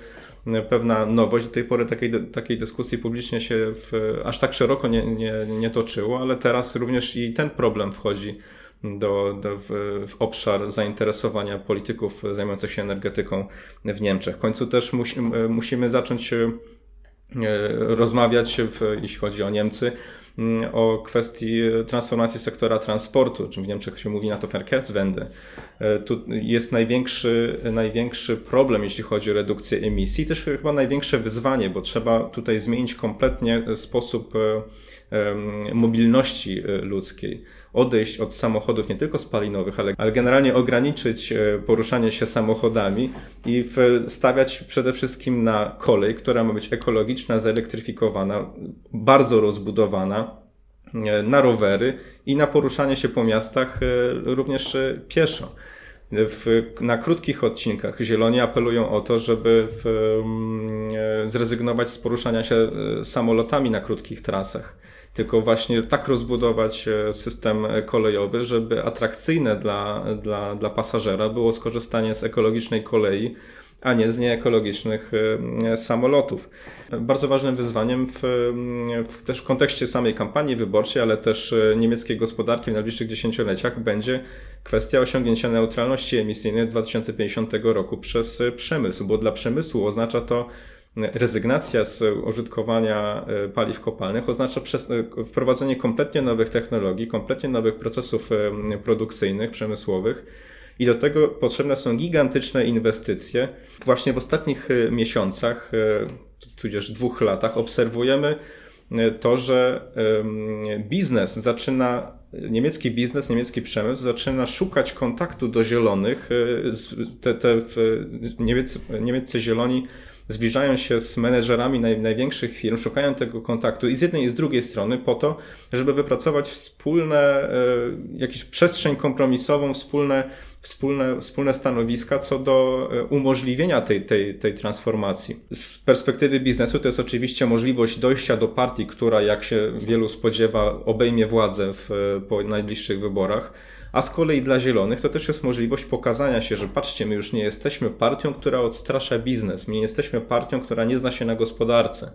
pewna nowość. Do tej pory takiej, takiej dyskusji publicznie się w, aż tak szeroko nie, nie, nie toczyło, ale teraz również i ten problem wchodzi do, do w, w, obszar zainteresowania polityków zajmujących się energetyką w Niemczech. W końcu też musi, musimy zacząć rozmawiać, w, jeśli chodzi o Niemcy, o kwestii transformacji sektora transportu, czym w Niemczech się mówi na to Verkehrswende. E, tu jest największy, największy problem, jeśli chodzi o redukcję emisji, też chyba największe wyzwanie, bo trzeba tutaj zmienić kompletnie sposób e, mobilności e, ludzkiej. Odejść od samochodów nie tylko spalinowych, ale, ale generalnie ograniczyć e, poruszanie się samochodami i stawiać przede wszystkim na kolej, która ma być ekologiczna, zelektryfikowana, bardzo rozbudowana, e, na rowery i na poruszanie się po miastach również pieszo. W, na krótkich odcinkach Zieloni apelują o to, żeby w, zrezygnować z poruszania się samolotami na krótkich trasach tylko właśnie tak rozbudować e, system kolejowy, żeby atrakcyjne dla, dla, dla pasażera było skorzystanie z ekologicznej kolei, a nie z nieekologicznych e, samolotów. Bardzo ważnym wyzwaniem w, w, też w kontekście samej kampanii wyborczej, ale też e, niemieckiej gospodarki w najbliższych dziesięcioleciach będzie kwestia osiągnięcia neutralności emisyjnej 2050 roku przez przemysł, bo dla przemysłu oznacza to rezygnacja z użytkowania e, paliw kopalnych oznacza e, wprowadzenie kompletnie nowych technologii, kompletnie nowych procesów e, produkcyjnych, przemysłowych. I do tego potrzebne są gigantyczne inwestycje. Właśnie w ostatnich miesiącach, tudzież dwóch latach, obserwujemy to, że biznes zaczyna, niemiecki biznes, niemiecki przemysł zaczyna szukać kontaktu do zielonych. Te, te niemieccy, niemieccy zieloni zbliżają się z menedżerami naj, największych firm, szukają tego kontaktu i z jednej i z drugiej strony po to, żeby wypracować wspólne, e, jakąś przestrzeń kompromisową, wspólne, wspólne, wspólne stanowiska co do e, umożliwienia tej, tej, tej transformacji. Z perspektywy biznesu to jest oczywiście możliwość dojścia do partii, która, jak się wielu spodziewa, obejmie władzę w, po najbliższych wyborach a z kolei dla zielonych to też jest możliwość pokazania się, że patrzcie, my już nie jesteśmy partią, która odstrasza biznes, my nie jesteśmy partią, która nie zna się na gospodarce.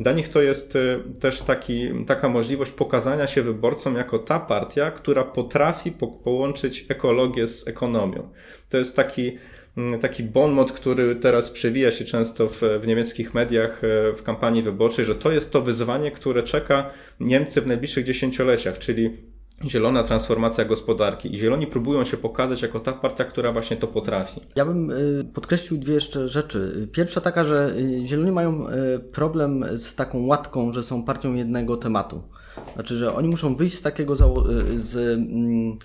Dla nich to jest y, też taki, taka możliwość pokazania się wyborcom jako ta partia, która potrafi po połączyć ekologię z ekonomią. To jest taki, mm, taki bonmot, który teraz przewija się często w, w niemieckich mediach y, w kampanii wyborczej, że to jest to wyzwanie, które czeka Niemcy w najbliższych dziesięcioleciach, czyli zielona transformacja gospodarki. I zieloni próbują się pokazać jako ta partia, która właśnie to potrafi. Ja bym y, podkreślił dwie jeszcze rzeczy. Pierwsza taka, że y, zieloni mają y, problem z taką łatką, że są partią jednego tematu. Znaczy, że oni muszą wyjść z takiego z, mm,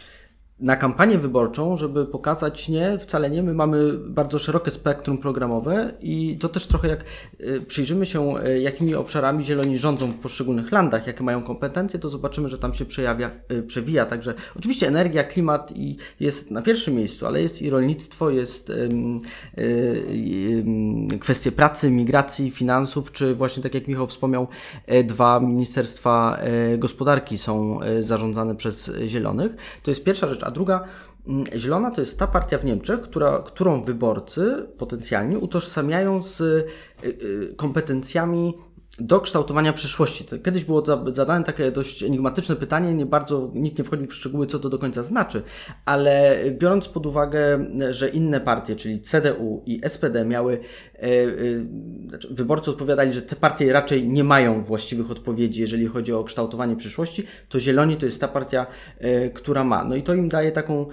na kampanię wyborczą, żeby pokazać nie, wcale nie, my mamy bardzo szerokie spektrum programowe i to też trochę jak y, przyjrzymy się, y, jakimi obszarami zieloni rządzą w poszczególnych landach, jakie mają kompetencje, to zobaczymy, że tam się przejawia, y, przewija. Także oczywiście energia, klimat i jest na pierwszym miejscu, ale jest i rolnictwo, jest kwestie pracy, migracji, finansów, czy właśnie tak jak Michał wspomniał, dwa ministerstwa gospodarki są zarządzane przez zielonych. To jest pierwsza rzecz. A druga, mm, Zielona to jest ta partia w Niemczech, która, którą wyborcy potencjalnie utożsamiają z y, y, kompetencjami do kształtowania przyszłości. Kiedyś było zadane takie dość enigmatyczne pytanie, nie bardzo nikt nie wchodzi w szczegóły, co to do końca znaczy, ale biorąc pod uwagę, że inne partie, czyli CDU i SPD miały, e, e, znaczy wyborcy odpowiadali, że te partie raczej nie mają właściwych odpowiedzi, jeżeli chodzi o kształtowanie przyszłości, to Zieloni to jest ta partia, e, która ma. No i to im daje taką,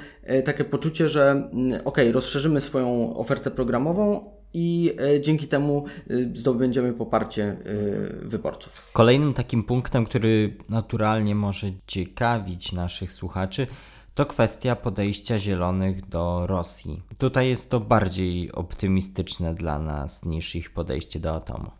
takie poczucie, że mm, ok, rozszerzymy swoją ofertę programową, i e, dzięki temu e, zdobędziemy poparcie e, wyborców. Kolejnym takim punktem, który naturalnie może ciekawić naszych słuchaczy, to kwestia podejścia zielonych do Rosji. Tutaj jest to bardziej optymistyczne dla nas niż ich podejście do atomu.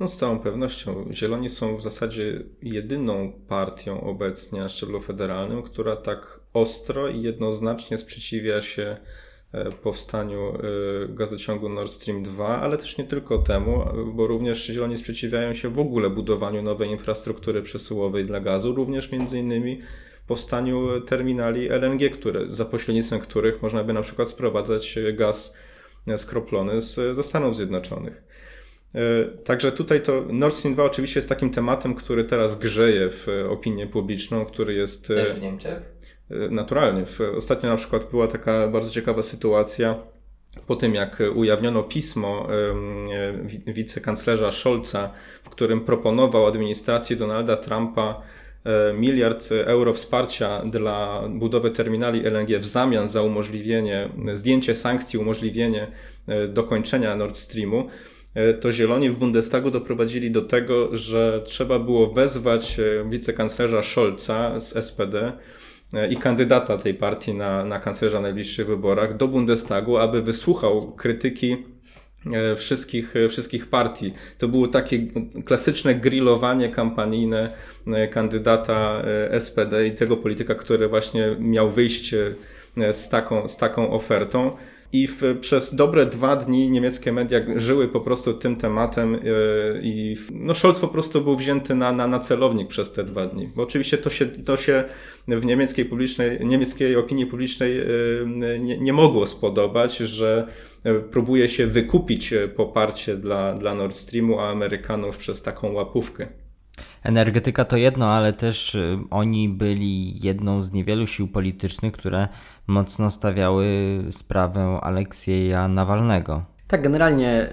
No z całą pewnością. Zieloni są w zasadzie jedyną partią obecnie na szczeblu federalnym, która tak ostro i jednoznacznie sprzeciwia się powstaniu e, gazociągu Nord Stream 2, ale też nie tylko temu, bo również Zieloni sprzeciwiają się w ogóle budowaniu nowej infrastruktury przesyłowej dla gazu, również między innymi powstaniu terminali LNG, które, za pośrednictwem których można by na przykład sprowadzać gaz skroplony z, ze Stanów Zjednoczonych. E, także tutaj to Nord Stream 2 oczywiście jest takim tematem, który teraz grzeje w opinię publiczną, który jest... Też w Niemczech? Naturalnie. Ostatnio na przykład była taka bardzo ciekawa sytuacja, po tym jak ujawniono pismo wicekanclerza Scholza, w którym proponował administracji Donalda Trumpa e, miliard euro wsparcia dla budowy terminali LNG w zamian za umożliwienie, zdjęcie sankcji, umożliwienie e, dokończenia Nord Streamu, e, to Zieloni w Bundestagu doprowadzili do tego, że trzeba było wezwać wicekanclerza Scholza z SPD, i kandydata tej partii na, na kanclerza w najbliższych wyborach do Bundestagu, aby wysłuchał krytyki e, wszystkich, e, wszystkich partii. To było takie klasyczne grillowanie kampanijne e, kandydata SPD i tego polityka, który właśnie miał wyjść z taką, z taką ofertą. I w, przez dobre dwa dni niemieckie media żyły po prostu tym tematem yy, i no Scholz po prostu był wzięty na, na, na celownik przez te dwa dni. Bo oczywiście to się, to się w niemieckiej publicznej, niemieckiej opinii publicznej yy, nie, nie mogło spodobać, że próbuje się wykupić poparcie dla, dla Nord Streamu, a Amerykanów przez taką łapówkę. Energetyka to jedno, ale też y, oni byli jedną z niewielu sił politycznych, które mocno stawiały sprawę Aleksieja Nawalnego. Tak, generalnie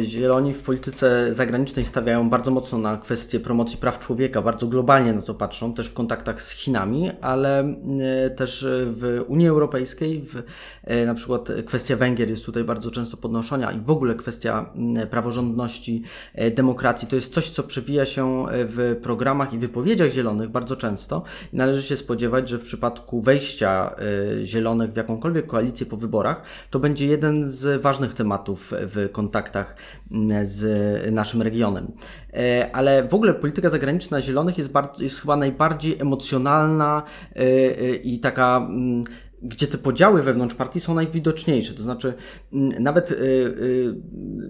y, Zieloni w polityce zagranicznej stawiają bardzo mocno na kwestię promocji praw człowieka, bardzo globalnie na to patrzą, też w kontaktach z Chinami, ale y, też w Unii Europejskiej, w, y, na przykład kwestia Węgier jest tutaj bardzo często podnoszona i w ogóle kwestia praworządności, demokracji to jest coś, co przewija się w programach i wypowiedziach Zielonych bardzo często i należy się spodziewać, że w przypadku wejścia Zielonych w jakąkolwiek koalicję po wyborach, to będzie jeden z ważnych tematów tematów w kontaktach mm, z naszym regionem. E, ale w ogóle polityka zagraniczna Zielonych jest, bardzo, jest chyba najbardziej emocjonalna e, e, i taka mm, gdzie te podziały wewnątrz partii są najwidoczniejsze. To znaczy, mm, nawet y,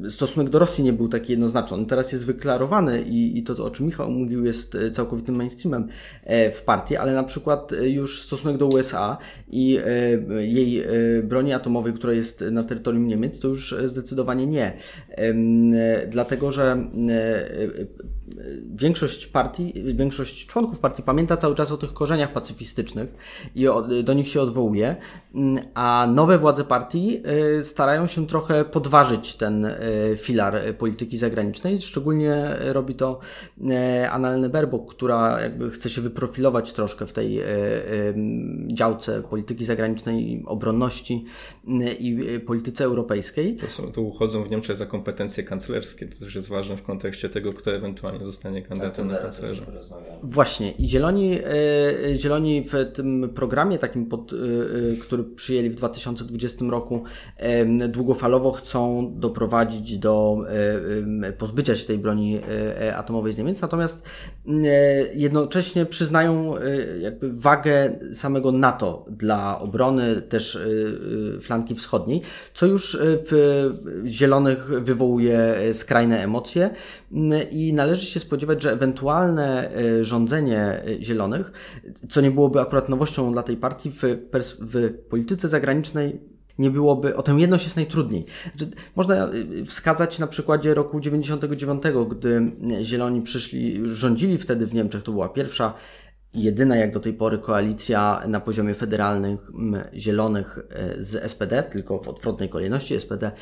y, stosunek do Rosji nie był taki jednoznaczny. On teraz jest wyklarowany i, to, o czym Michał mówił, jest y, całkowitym mainstreamem e, w partii, ale na przykład już stosunek do USA i e, jej e, broni atomowej, która jest na terytorium Niemiec, to już zdecydowanie nie. Dlatego, że większość partii, większość członków partii pamięta cały czas o tych korzeniach pacyfistycznych i do nich się odwołuje, a nowe władze partii starają się trochę podważyć ten filar polityki zagranicznej. Szczególnie robi to Annalena Baerbock, która jakby chce się wyprofilować troszkę w tej działce polityki zagranicznej, obronności i polityce europejskiej. To, są, to uchodzą w Niemczech za kanclerskie. To też jest ważne w kontekście tego, kto ewentualnie zostanie kandydatem na kanclerza. Właśnie. I Zieloni, e, Zieloni w tym programie takim, pod, e, e, który przyjęli w 2020 roku, długofalowo chcą doprowadzić do pozbycia się tej broni atomowej z Niemiec, natomiast jednocześnie przyznają jakby wagę samego NATO dla obrony też flanki wschodniej, co już w Zielonych wywołuje skrajne emocje i należy się spodziewać, że ewentualne e, rządzenie e, Zielonych, co nie byłoby akurat nowością dla tej partii, w, w polityce zagranicznej nie byłoby, o tę jedność jest najtrudniej. Znaczy, można e, wskazać na przykładzie roku 99, gdy Zieloni przyszli, rządzili wtedy w Niemczech, to była pierwsza jedyna jak do tej pory koalicja na poziomie federalnym Zielonych z SPD, tylko w odwrotnej kolejności SPD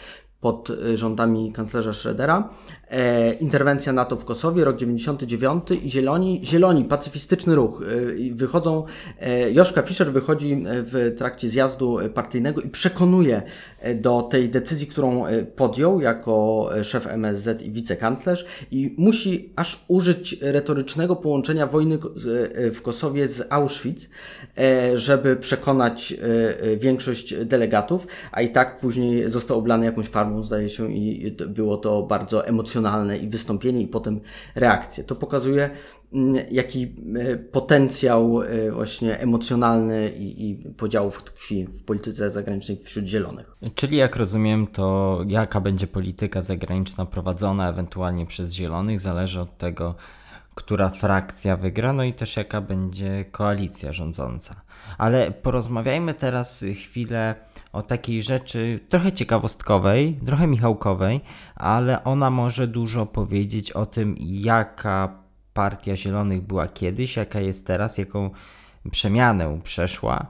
pod y, rządami kanclerza Schrödera, e, interwencja NATO w Kosowie, rok 99 i Zieloni, Zieloni, pacyfistyczny ruch. E, wychodzą, e, Joszka Fischer wychodzi e, w trakcie zjazdu partyjnego i przekonuje e, do tej decyzji, którą e, podjął jako szef MSZ i wicekanclerz i musi aż użyć retorycznego połączenia wojny w Kosowie z Auschwitz, żeby przekonać większość delegatów, a i tak później został oblany jakąś farbą zdaje się, i było to bardzo emocjonalne i wystąpienie, i potem reakcje. To pokazuje, jaki e, potencjał e, właśnie emocjonalny i, i podziałów tkwi w polityce zagranicznej wśród zielonych. Czyli jak rozumiem, to jaka będzie polityka zagraniczna prowadzona ewentualnie przez zielonych, zależy od tego, która frakcja wygra, no i też jaka będzie koalicja rządząca. Ale porozmawiajmy teraz chwilę o takiej rzeczy trochę ciekawostkowej, trochę Michałkowej, ale ona może dużo powiedzieć o tym, jaka partia Zielonych była kiedyś, jaka jest teraz, jaką przemianę przeszła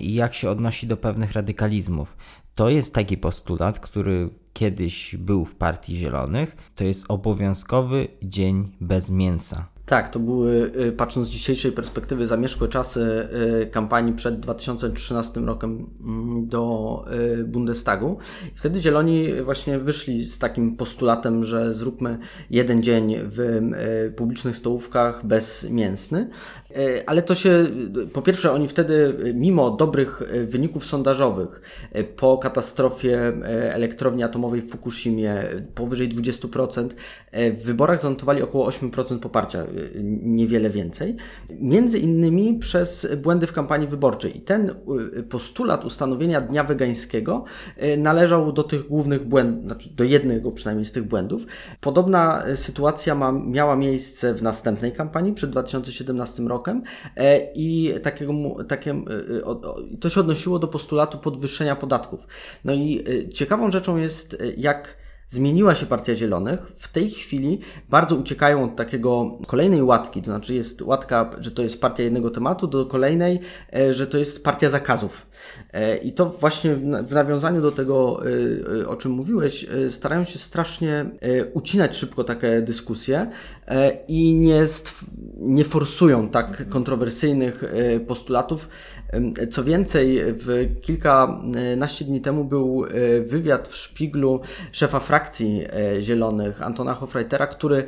i jak się odnosi do pewnych radykalizmów. To jest taki postulat, który kiedyś był w Partii Zielonych. To jest obowiązkowy dzień bez mięsa. Tak, to były, y, patrząc z dzisiejszej perspektywy, zamierzchłe czasy y, kampanii przed 2013 rokiem mm, do y, Bundestagu. Wtedy Zieloni właśnie wyszli z takim postulatem, że zróbmy jeden dzień w publicznych stołówkach bezmięsny. Ale to się, po pierwsze, oni wtedy, mimo dobrych wyników sondażowych, po katastrofie elektrowni atomowej w Fukushimie, powyżej 20%, w wyborach zanotowali około 8% poparcia niewiele więcej. Między innymi przez błędy w kampanii wyborczej. I ten postulat ustanowienia Dnia Wegańskiego należał do tych głównych błędów, znaczy do jednego przynajmniej z tych błędów. Podobna sytuacja ma, miała miejsce w następnej kampanii przed 2017 rokiem e, i takiego, takie, y, to się odnosiło do postulatu podwyższenia podatków. No i ciekawą rzeczą jest, jak Zmieniła się Partia Zielonych. W tej chwili bardzo uciekają od takiego kolejnej łatki, to znaczy jest łatka, że to jest partia jednego tematu, do kolejnej, e, że to jest partia zakazów. E, I to właśnie w nawiązaniu do tego, e, o czym mówiłeś, starają się strasznie ucinać szybko takie dyskusje i nie, nie forsują tak kontrowersyjnych postulatów, co więcej, w kilkanaście dni temu był e, wywiad w szpiglu szefa frakcji e, Zielonych, Antona Hofreitera, który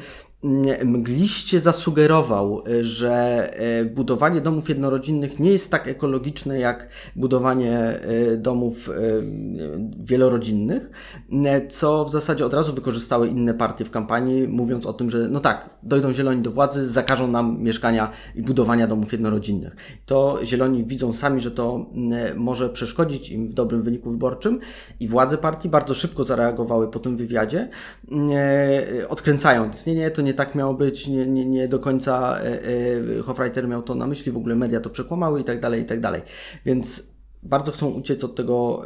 mgliście zasugerował, y, że y, budowanie domów jednorodzinnych nie jest tak ekologiczne jak budowanie y, domów wielorodzinnych, co w zasadzie od razu wykorzystały inne partie w kampanii, mówiąc o tym, że no tak, dojdą zieloni do władzy, zakażą nam mieszkania i budowania domów jednorodzinnych. To zieloni widzą sami, że to może przeszkodzić im w dobrym wyniku wyborczym i władze partii bardzo szybko zareagowały po tym wywiadzie, odkręcając, nie, nie, to nie nie tak miało być, nie, nie, nie do końca e, Hofreiter miał to na myśli, w ogóle media to przekłamały i tak dalej, i tak dalej. Więc bardzo chcą uciec od tego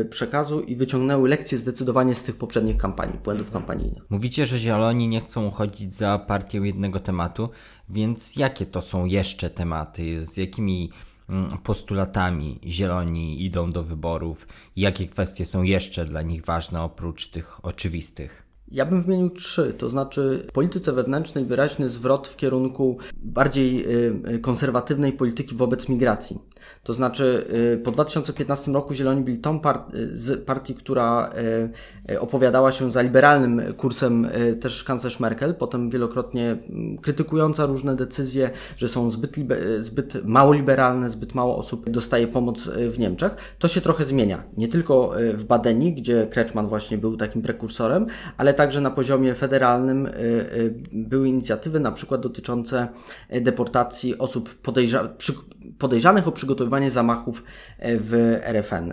e, przekazu i wyciągnęły lekcje zdecydowanie z tych poprzednich kampanii, błędów kampanijnych. Mówicie, że Zieloni nie chcą uchodzić za partię jednego tematu, więc jakie to są jeszcze tematy? Z jakimi mm, postulatami Zieloni idą do wyborów? Jakie kwestie są jeszcze dla nich ważne oprócz tych oczywistych? Ja bym wymienił trzy, to znaczy w polityce wewnętrznej wyraźny zwrot w kierunku bardziej y, y, konserwatywnej polityki wobec migracji. To znaczy y, po 2015 roku Zieloni byli tą part z partii, która opowiadała się za liberalnym kursem też kanclerz Merkel, potem wielokrotnie mm, krytykująca różne decyzje, że są zbyt, zbyt mało liberalne, zbyt mało osób dostaje pomoc w Niemczech. To się trochę zmienia. Nie tylko w Badeni, gdzie Kretschmann właśnie był takim prekursorem, ale także na poziomie federalnym y, y, były inicjatywy na przykład dotyczące deportacji osób podejrza podejrzanych o przygotowywanie zamachów w RFN.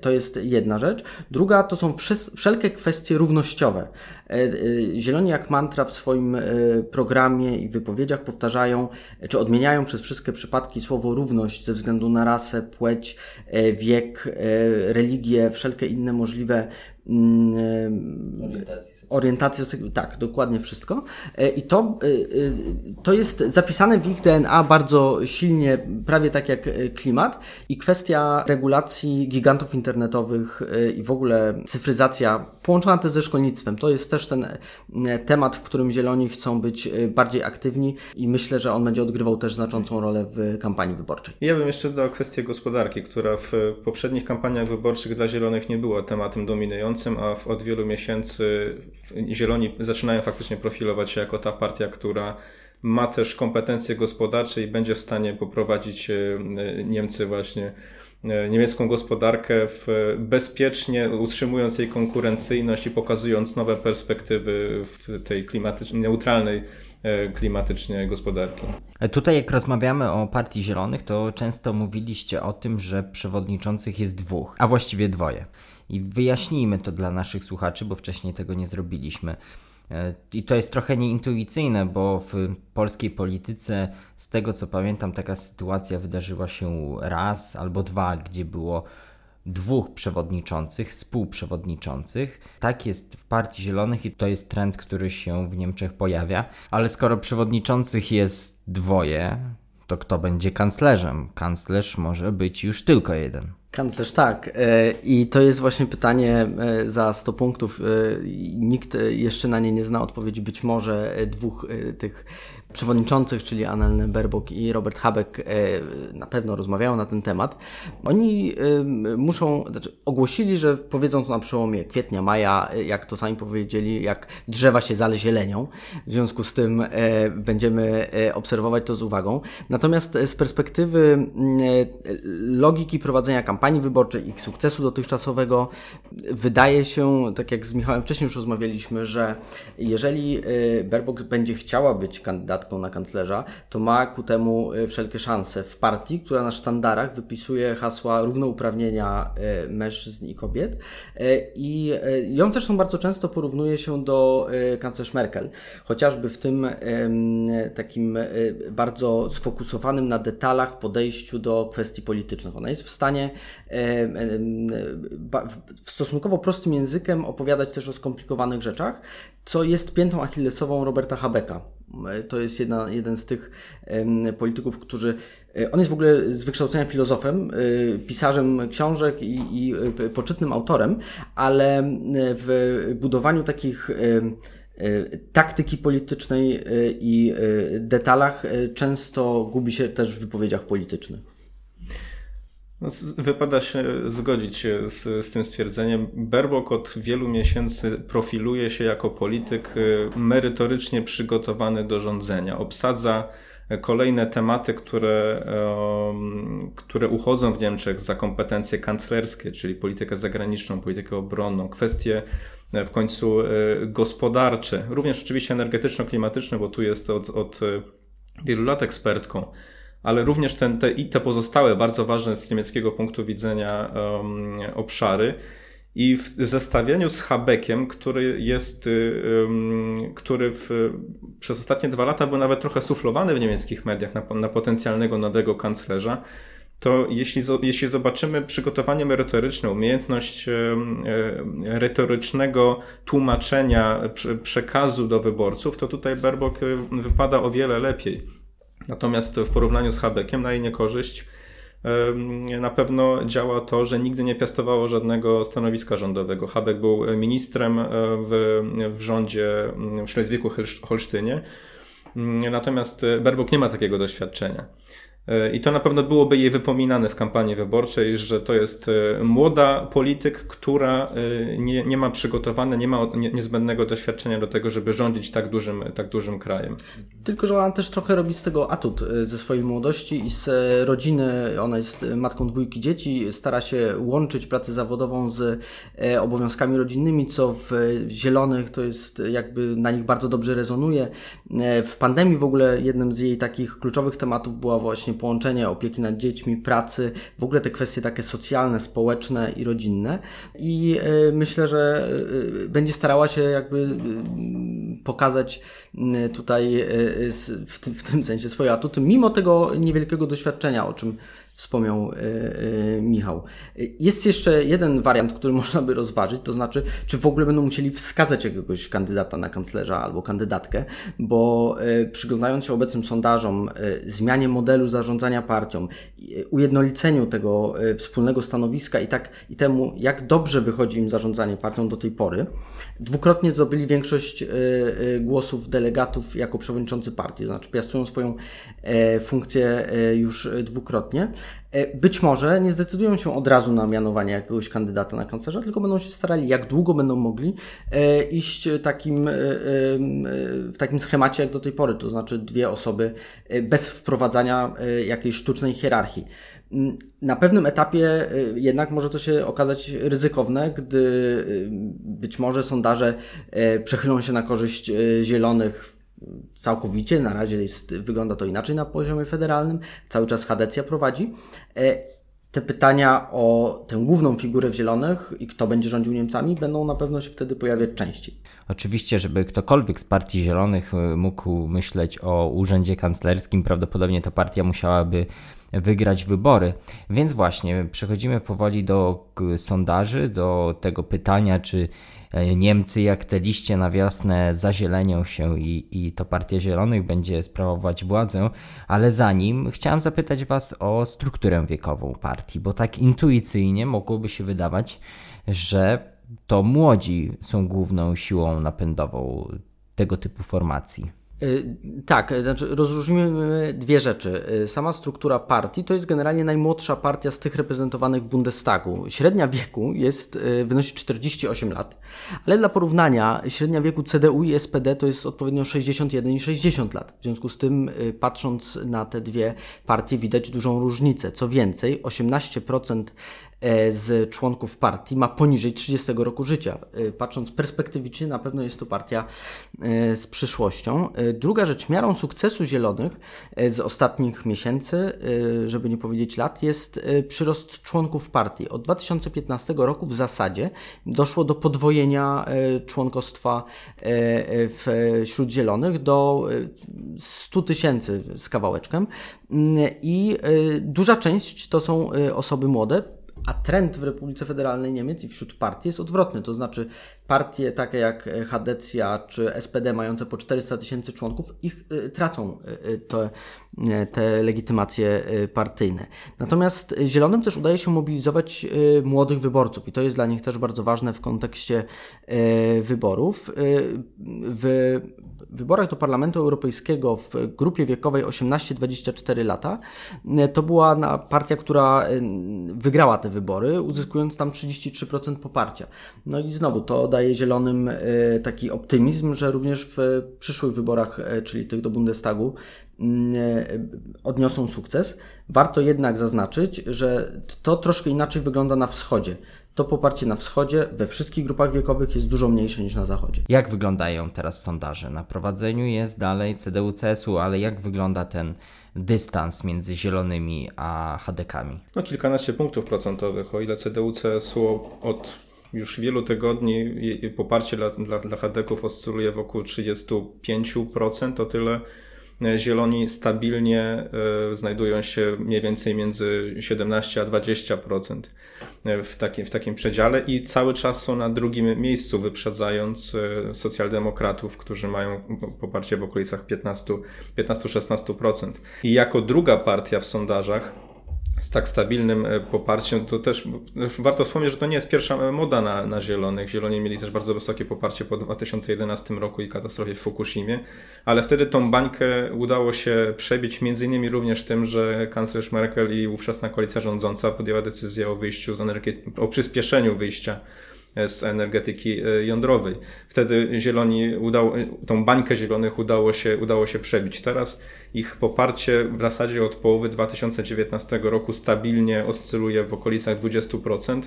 To jest jedna rzecz. Druga to są wszelkie kwestie równościowe. E, e, Zieloni jak mantra w swoim e, programie i wypowiedziach powtarzają, czy odmieniają przez wszystkie przypadki słowo równość ze względu na rasę, płeć, wiek, religię, wszelkie inne możliwe Mm, orientację, orientację tak, dokładnie wszystko. E, I to, e, e, to jest zapisane w ich DNA bardzo silnie, prawie tak jak klimat. I kwestia regulacji gigantów internetowych i w ogóle cyfryzacja połączona też ze szkolnictwem. To jest też ten temat, w którym Zieloni chcą być bardziej aktywni i myślę, że on będzie odgrywał też znaczącą rolę w kampanii wyborczej. Ja bym jeszcze dodał kwestię gospodarki, która w poprzednich kampaniach wyborczych dla Zielonych nie była tematem dominującym a od wielu miesięcy Zieloni zaczynają faktycznie profilować się jako ta partia, która ma też kompetencje gospodarcze i będzie w stanie poprowadzić e, Niemcy właśnie e, niemiecką gospodarkę w bezpiecznie, utrzymując jej konkurencyjność i pokazując nowe perspektywy w tej klimatycznej, neutralnej e, klimatycznie gospodarki. Tutaj jak rozmawiamy o Partii Zielonych, to często mówiliście o tym, że przewodniczących jest dwóch, a właściwie dwoje. I wyjaśnijmy to dla naszych słuchaczy, bo wcześniej tego nie zrobiliśmy. E, I to jest trochę nieintuicyjne, bo w polskiej polityce, z tego co pamiętam, taka sytuacja wydarzyła się raz albo dwa, gdzie było dwóch przewodniczących, współprzewodniczących. Tak jest w Partii Zielonych i to jest trend, który się w Niemczech pojawia. Ale skoro przewodniczących jest dwoje, to kto będzie kanclerzem? Kanclerz może być już tylko jeden. Kanclerz tak. E, I to jest właśnie pytanie e, za 100 punktów. E, nikt jeszcze na nie nie zna odpowiedzi. Być może dwóch tych przewodniczących, czyli Annelne Baerbock i Robert Habeck, na pewno rozmawiają na ten temat. Oni muszą, znaczy ogłosili, że powiedzą to na przełomie kwietnia, maja, jak to sami powiedzieli, jak drzewa się zalezielenią. W związku z tym będziemy obserwować to z uwagą. Natomiast z perspektywy logiki prowadzenia kampanii, wyborczej, ich sukcesu dotychczasowego. Wydaje się, tak jak z Michałem wcześniej już rozmawialiśmy, że jeżeli Baerbock będzie chciała być na kanclerza, to ma ku temu y, wszelkie szanse w partii, która na sztandarach wypisuje hasła równouprawnienia y, mężczyzn i kobiet. I ją zresztą bardzo często porównuje się do kanclerz Merkel, chociażby w tym takim bardzo sfokusowanym na detalach podejściu do kwestii politycznych. Ona jest w stanie w stosunkowo prostym językiem opowiadać też o skomplikowanych rzeczach, co jest piętą achillesową Roberta Habecka. To jest jedna, jeden z tych polityków, którzy. E, on jest w ogóle z wykształcenia filozofem, e, pisarzem książek i, i e, poczytnym autorem, ale w budowaniu takich taktyki politycznej i detalach często gubi się też w wypowiedziach politycznych. No, wypada się zgodzić z, z tym stwierdzeniem. Berbok od wielu miesięcy profiluje się jako polityk y, merytorycznie przygotowany do rządzenia. Obsadza kolejne tematy, które, które uchodzą w Niemczech za kompetencje kanclerskie, czyli politykę zagraniczną, politykę obronną, kwestie e, w końcu e, gospodarcze, również oczywiście energetyczno-klimatyczne, bo tu jest od, od e, wielu lat ekspertką ale również ten, te, i te pozostałe bardzo ważne z niemieckiego punktu widzenia um, obszary. I w zestawieniu z Habeckiem, który jest, um, który w, przez ostatnie dwa lata był nawet trochę suflowany w niemieckich mediach na, na potencjalnego nowego kanclerza, to jeśli, jeśli zobaczymy przygotowanie merytoryczne, umiejętność retorycznego tłumaczenia przekazu do wyborców, to tutaj Baerbock wypada o wiele lepiej. Natomiast w porównaniu z Habeckiem na jej niekorzyść na pewno działa to, że nigdy nie piastowało żadnego stanowiska rządowego. Habeck był ministrem e, w, w rządzie w Schleswig-Holsztynie, natomiast Baerbock nie ma takiego doświadczenia. E, I to na pewno byłoby jej wypominane w kampanii wyborczej, że to jest e, młoda polityk, która e, nie, nie ma przygotowane, nie ma niezbędnego doświadczenia do tego, żeby rządzić tak dużym, tak dużym krajem. Tylko, że ona też trochę robi z tego atut ze swojej młodości i z rodziny. Ona jest matką dwójki dzieci, stara się łączyć pracę zawodową z obowiązkami rodzinnymi, co w Zielonych to jest jakby na nich bardzo dobrze rezonuje. W pandemii w ogóle jednym z jej takich kluczowych tematów była właśnie połączenie opieki nad dziećmi, pracy, w ogóle te kwestie takie socjalne, społeczne i rodzinne. I e, myślę, że e, będzie starała się jakby pokazać tutaj w tym sensie swoje atuty, mimo tego niewielkiego doświadczenia, o czym wspomniał e, e, Michał. Jest jeszcze jeden wariant, który *laughs* można by rozważyć, to znaczy, czy w ogóle będą musieli wskazać jakiegoś kandydata na kanclerza albo kandydatkę, bo e, przyglądając się obecnym sondażom, zmianie modelu zarządzania partią, ujednoliceniu tego wspólnego stanowiska i tak i temu, jak dobrze wychodzi im zarządzanie partią do tej pory, dwukrotnie zdobyli większość głosów delegatów jako przewodniczący partii, to znaczy piastują swoją funkcję już dwukrotnie. E, być może nie zdecydują się od razu na mianowanie jakiegoś kandydata na kanclerza, tylko będą się starali, jak długo będą mogli e, iść takim, e, w takim schemacie jak do tej pory, to znaczy dwie osoby bez wprowadzania jakiejś sztucznej hierarchii. Mm, na pewnym etapie jednak może to się okazać ryzykowne, gdy być może sondaże przechylą się na korzyść zielonych całkowicie. Na razie jest, wygląda to inaczej na poziomie federalnym. Cały czas Hadecja prowadzi. E, te pytania o tę główną figurę w Zielonych i kto będzie rządził Niemcami będą na pewno się wtedy pojawiać częściej. Oczywiście, żeby ktokolwiek z Partii Zielonych e, mógł myśleć o urzędzie kanclerskim, prawdopodobnie to partia musiałaby wygrać wybory. Więc właśnie przechodzimy powoli do sondaży, do tego pytania, czy Niemcy, jak te liście na wiosnę zazielenią się i, i to Partia Zielonych będzie sprawować władzę, ale zanim chciałem zapytać Was o strukturę wiekową partii, bo tak intuicyjnie mogłoby się wydawać, że to młodzi są główną siłą napędową tego typu formacji. Y, tak, znaczy rozróżnimy dwie rzeczy. Y, sama struktura partii to jest generalnie najmłodsza partia z tych reprezentowanych w Bundestagu. Średnia wieku jest, y, wynosi 48 lat, ale dla porównania średnia wieku CDU i SPD to jest odpowiednio 61 i 60 lat. W związku z tym, patrząc na te dwie partie, widać dużą różnicę. Co więcej, 18% E, z członków partii ma poniżej 30 roku życia. E, patrząc perspektywicznie, na pewno jest to partia e, z przyszłością. Druga rzecz, miarą sukcesu Zielonych z ostatnich miesięcy, żeby nie powiedzieć lat, jest przyrost członków partii. Od 2015 roku w zasadzie doszło do podwojenia członkostwa wśród Zielonych do 100 tysięcy z kawałeczkiem mm, i duża część to są osoby młode, a trend w Republice Federalnej Niemiec i wśród partii jest odwrotny. To znaczy partie takie jak Hadecja czy SPD mające po 400 tysięcy członków, ich y, tracą te, te legitymacje partyjne. Natomiast Zielonym też udaje się mobilizować młodych wyborców i to jest dla nich też bardzo ważne w kontekście wyborów. W wyborach do Parlamentu Europejskiego w grupie wiekowej 18-24 lata to była partia, która wygrała te wybory, uzyskując tam 33% poparcia. No i znowu to daje Zielonym e, taki optymizm, że również w przyszłych wyborach, e, czyli tych do Bundestagu, mm, e, odniosą sukces. Warto jednak zaznaczyć, że to troszkę inaczej wygląda na wschodzie to poparcie na wschodzie we wszystkich grupach wiekowych jest dużo mniejsze niż na zachodzie. Jak wyglądają teraz sondaże? Na prowadzeniu jest dalej CDU-CSU, ale jak wygląda ten dystans między zielonymi a HDK-ami? No kilkanaście punktów procentowych. O ile CDU-CSU od już wielu tygodni poparcie dla, dla, dla oscyluje wokół 35%, o tyle e, Zieloni stabilnie y, znajdują się mniej więcej między 17 a 20%. E, w takim, w takim przedziale i cały czas są na drugim miejscu, wyprzedzając e, socjaldemokratów, którzy mają poparcie w okolicach 15-16%. I jako druga partia w sondażach z tak stabilnym e, poparciem, to też warto wspomnieć, że to nie jest pierwsza moda na, na zielonych. Zieloni mieli też bardzo wysokie poparcie po 2011 roku i katastrofie w Fukushimie, ale wtedy tą bańkę udało się przebić między innymi również tym, że kanclerz Merkel i ówczesna koalicja rządząca podjęła decyzję o wyjściu z energetyki, o przyspieszeniu wyjścia z energetyki e, jądrowej. Wtedy zieloni udało, tą bańkę zielonych udało się, udało się przebić. Teraz ich poparcie w zasadzie od połowy 2019 roku stabilnie oscyluje w okolicach 20%.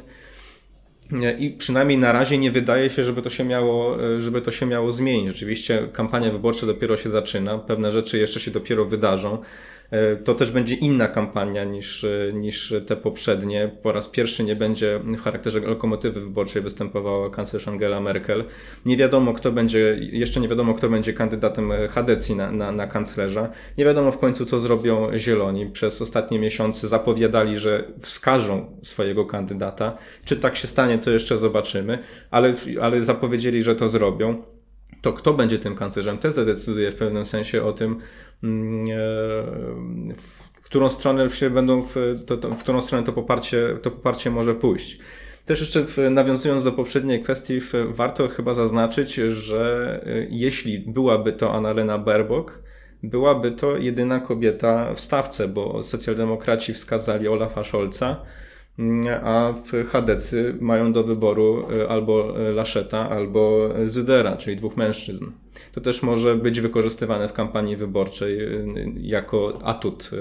I przynajmniej na razie nie wydaje się, żeby to się miało, e, żeby to się miało zmienić. Oczywiście kampania wyborcza dopiero się zaczyna, pewne rzeczy jeszcze się dopiero wydarzą. E, to też będzie inna kampania niż, e, niż te poprzednie. Po raz pierwszy nie będzie w charakterze lokomotywy wyborczej występowała kanclerz Angela Merkel. Nie wiadomo, kto będzie, jeszcze nie wiadomo, kto będzie kandydatem Hadecji na, na, na kanclerza. Nie wiadomo w końcu, co zrobią Zieloni. Przez ostatnie miesiące zapowiadali, że wskażą swojego kandydata. Czy tak się stanie, to jeszcze zobaczymy, ale, ale zapowiedzieli, że to zrobią to kto będzie tym kanclerzem, też zadecyduje w pewnym sensie o tym, mm, e, w którą stronę się będą, w, to, to, w którą stronę to poparcie, to poparcie może pójść. Też jeszcze nawiązując do poprzedniej kwestii, warto chyba zaznaczyć, że e, jeśli byłaby to Annalena Baerbock, byłaby to jedyna kobieta w stawce, bo socjaldemokraci wskazali Olafa Scholza, a w Hadecy mają do wyboru e, albo Laszeta, albo Zydera, czyli dwóch mężczyzn. To też może być wykorzystywane w kampanii wyborczej e, jako atut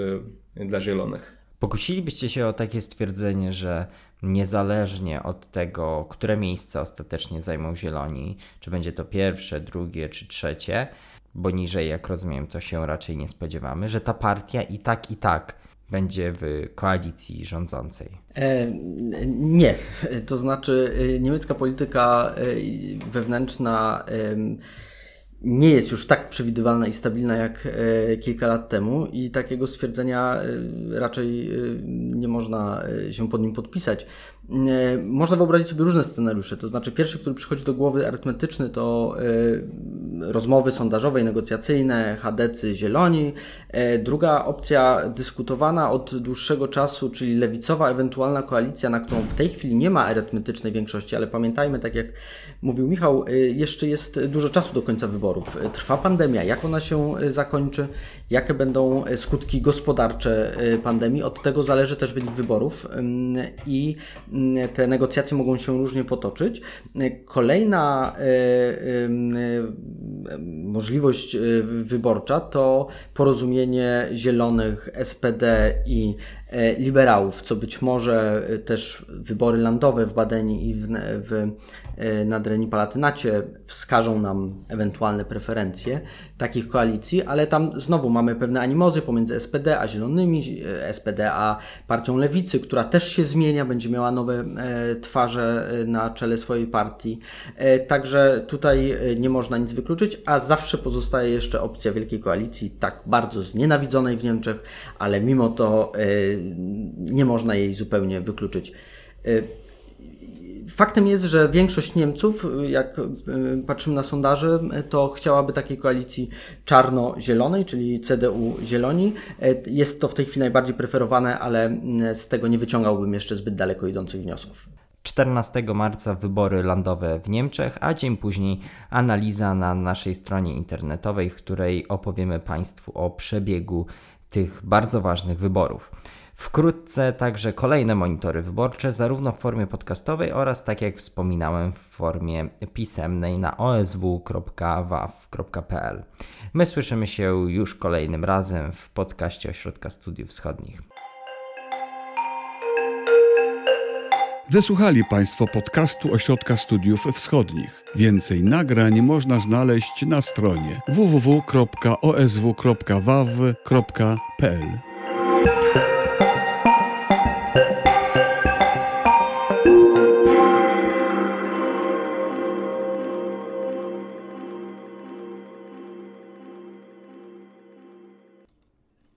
e, dla zielonych. Pokusilibyście się o takie stwierdzenie, że niezależnie od tego, które miejsce ostatecznie zajmą zieloni, czy będzie to pierwsze, drugie czy trzecie, bo niżej, jak rozumiem, to się raczej nie spodziewamy, że ta partia i tak, i tak będzie w koalicji rządzącej? E, nie. To znaczy, e, niemiecka polityka e, wewnętrzna nie jest już tak przewidywalna i stabilna jak kilka lat temu i takiego stwierdzenia raczej nie można się pod nim podpisać. Można wyobrazić sobie różne scenariusze, to znaczy pierwszy, który przychodzi do głowy arytmetyczny to rozmowy sondażowe i negocjacyjne, chadecy, zieloni. Druga opcja dyskutowana od dłuższego czasu, czyli lewicowa ewentualna koalicja, na którą w tej chwili nie ma arytmetycznej większości, ale pamiętajmy, tak jak mówił Michał, jeszcze jest dużo czasu do końca wyborów. Trwa pandemia, jak ona się e, zakończy, jakie będą e, skutki gospodarcze e, pandemii, od tego zależy też wynik wyborów i te negocjacje mogą się różnie potoczyć. Kolejna możliwość wyborcza to porozumienie Zielonych, SPD i liberałów, co być może też wybory landowe w Badeni i w, w Nadrenii Palatynacie wskażą nam ewentualne preferencje takich koalicji, ale tam znowu mamy pewne animozy pomiędzy SPD a Zielonymi, SPD a Partią Lewicy, która też się zmienia, będzie miała nowe e, twarze e, na czele swojej partii. E, także tutaj nie można nic wykluczyć, a zawsze pozostaje jeszcze opcja Wielkiej Koalicji, tak bardzo znienawidzonej w Niemczech, ale mimo to nie można jej zupełnie wykluczyć. Faktem jest, że większość Niemców, jak e, patrzymy na sondaże, to chciałaby takiej koalicji czarno-zielonej, czyli CDU-zieloni. E, jest to w tej chwili najbardziej preferowane, ale z tego nie wyciągałbym jeszcze zbyt daleko idących wniosków. 14 marca wybory landowe w Niemczech, a dzień później analiza na naszej stronie internetowej, w której opowiemy Państwu o przebiegu tych bardzo ważnych wyborów. Wkrótce także kolejne monitory wyborcze, zarówno w formie podcastowej oraz, tak jak wspominałem, w formie pisemnej na osw.waw.pl. My słyszymy się już kolejnym razem w podcaście Ośrodka Studiów Wschodnich. Wysłuchali Państwo podcastu Ośrodka Studiów Wschodnich. Więcej nagrań można znaleźć na stronie www.osw.waw.pl.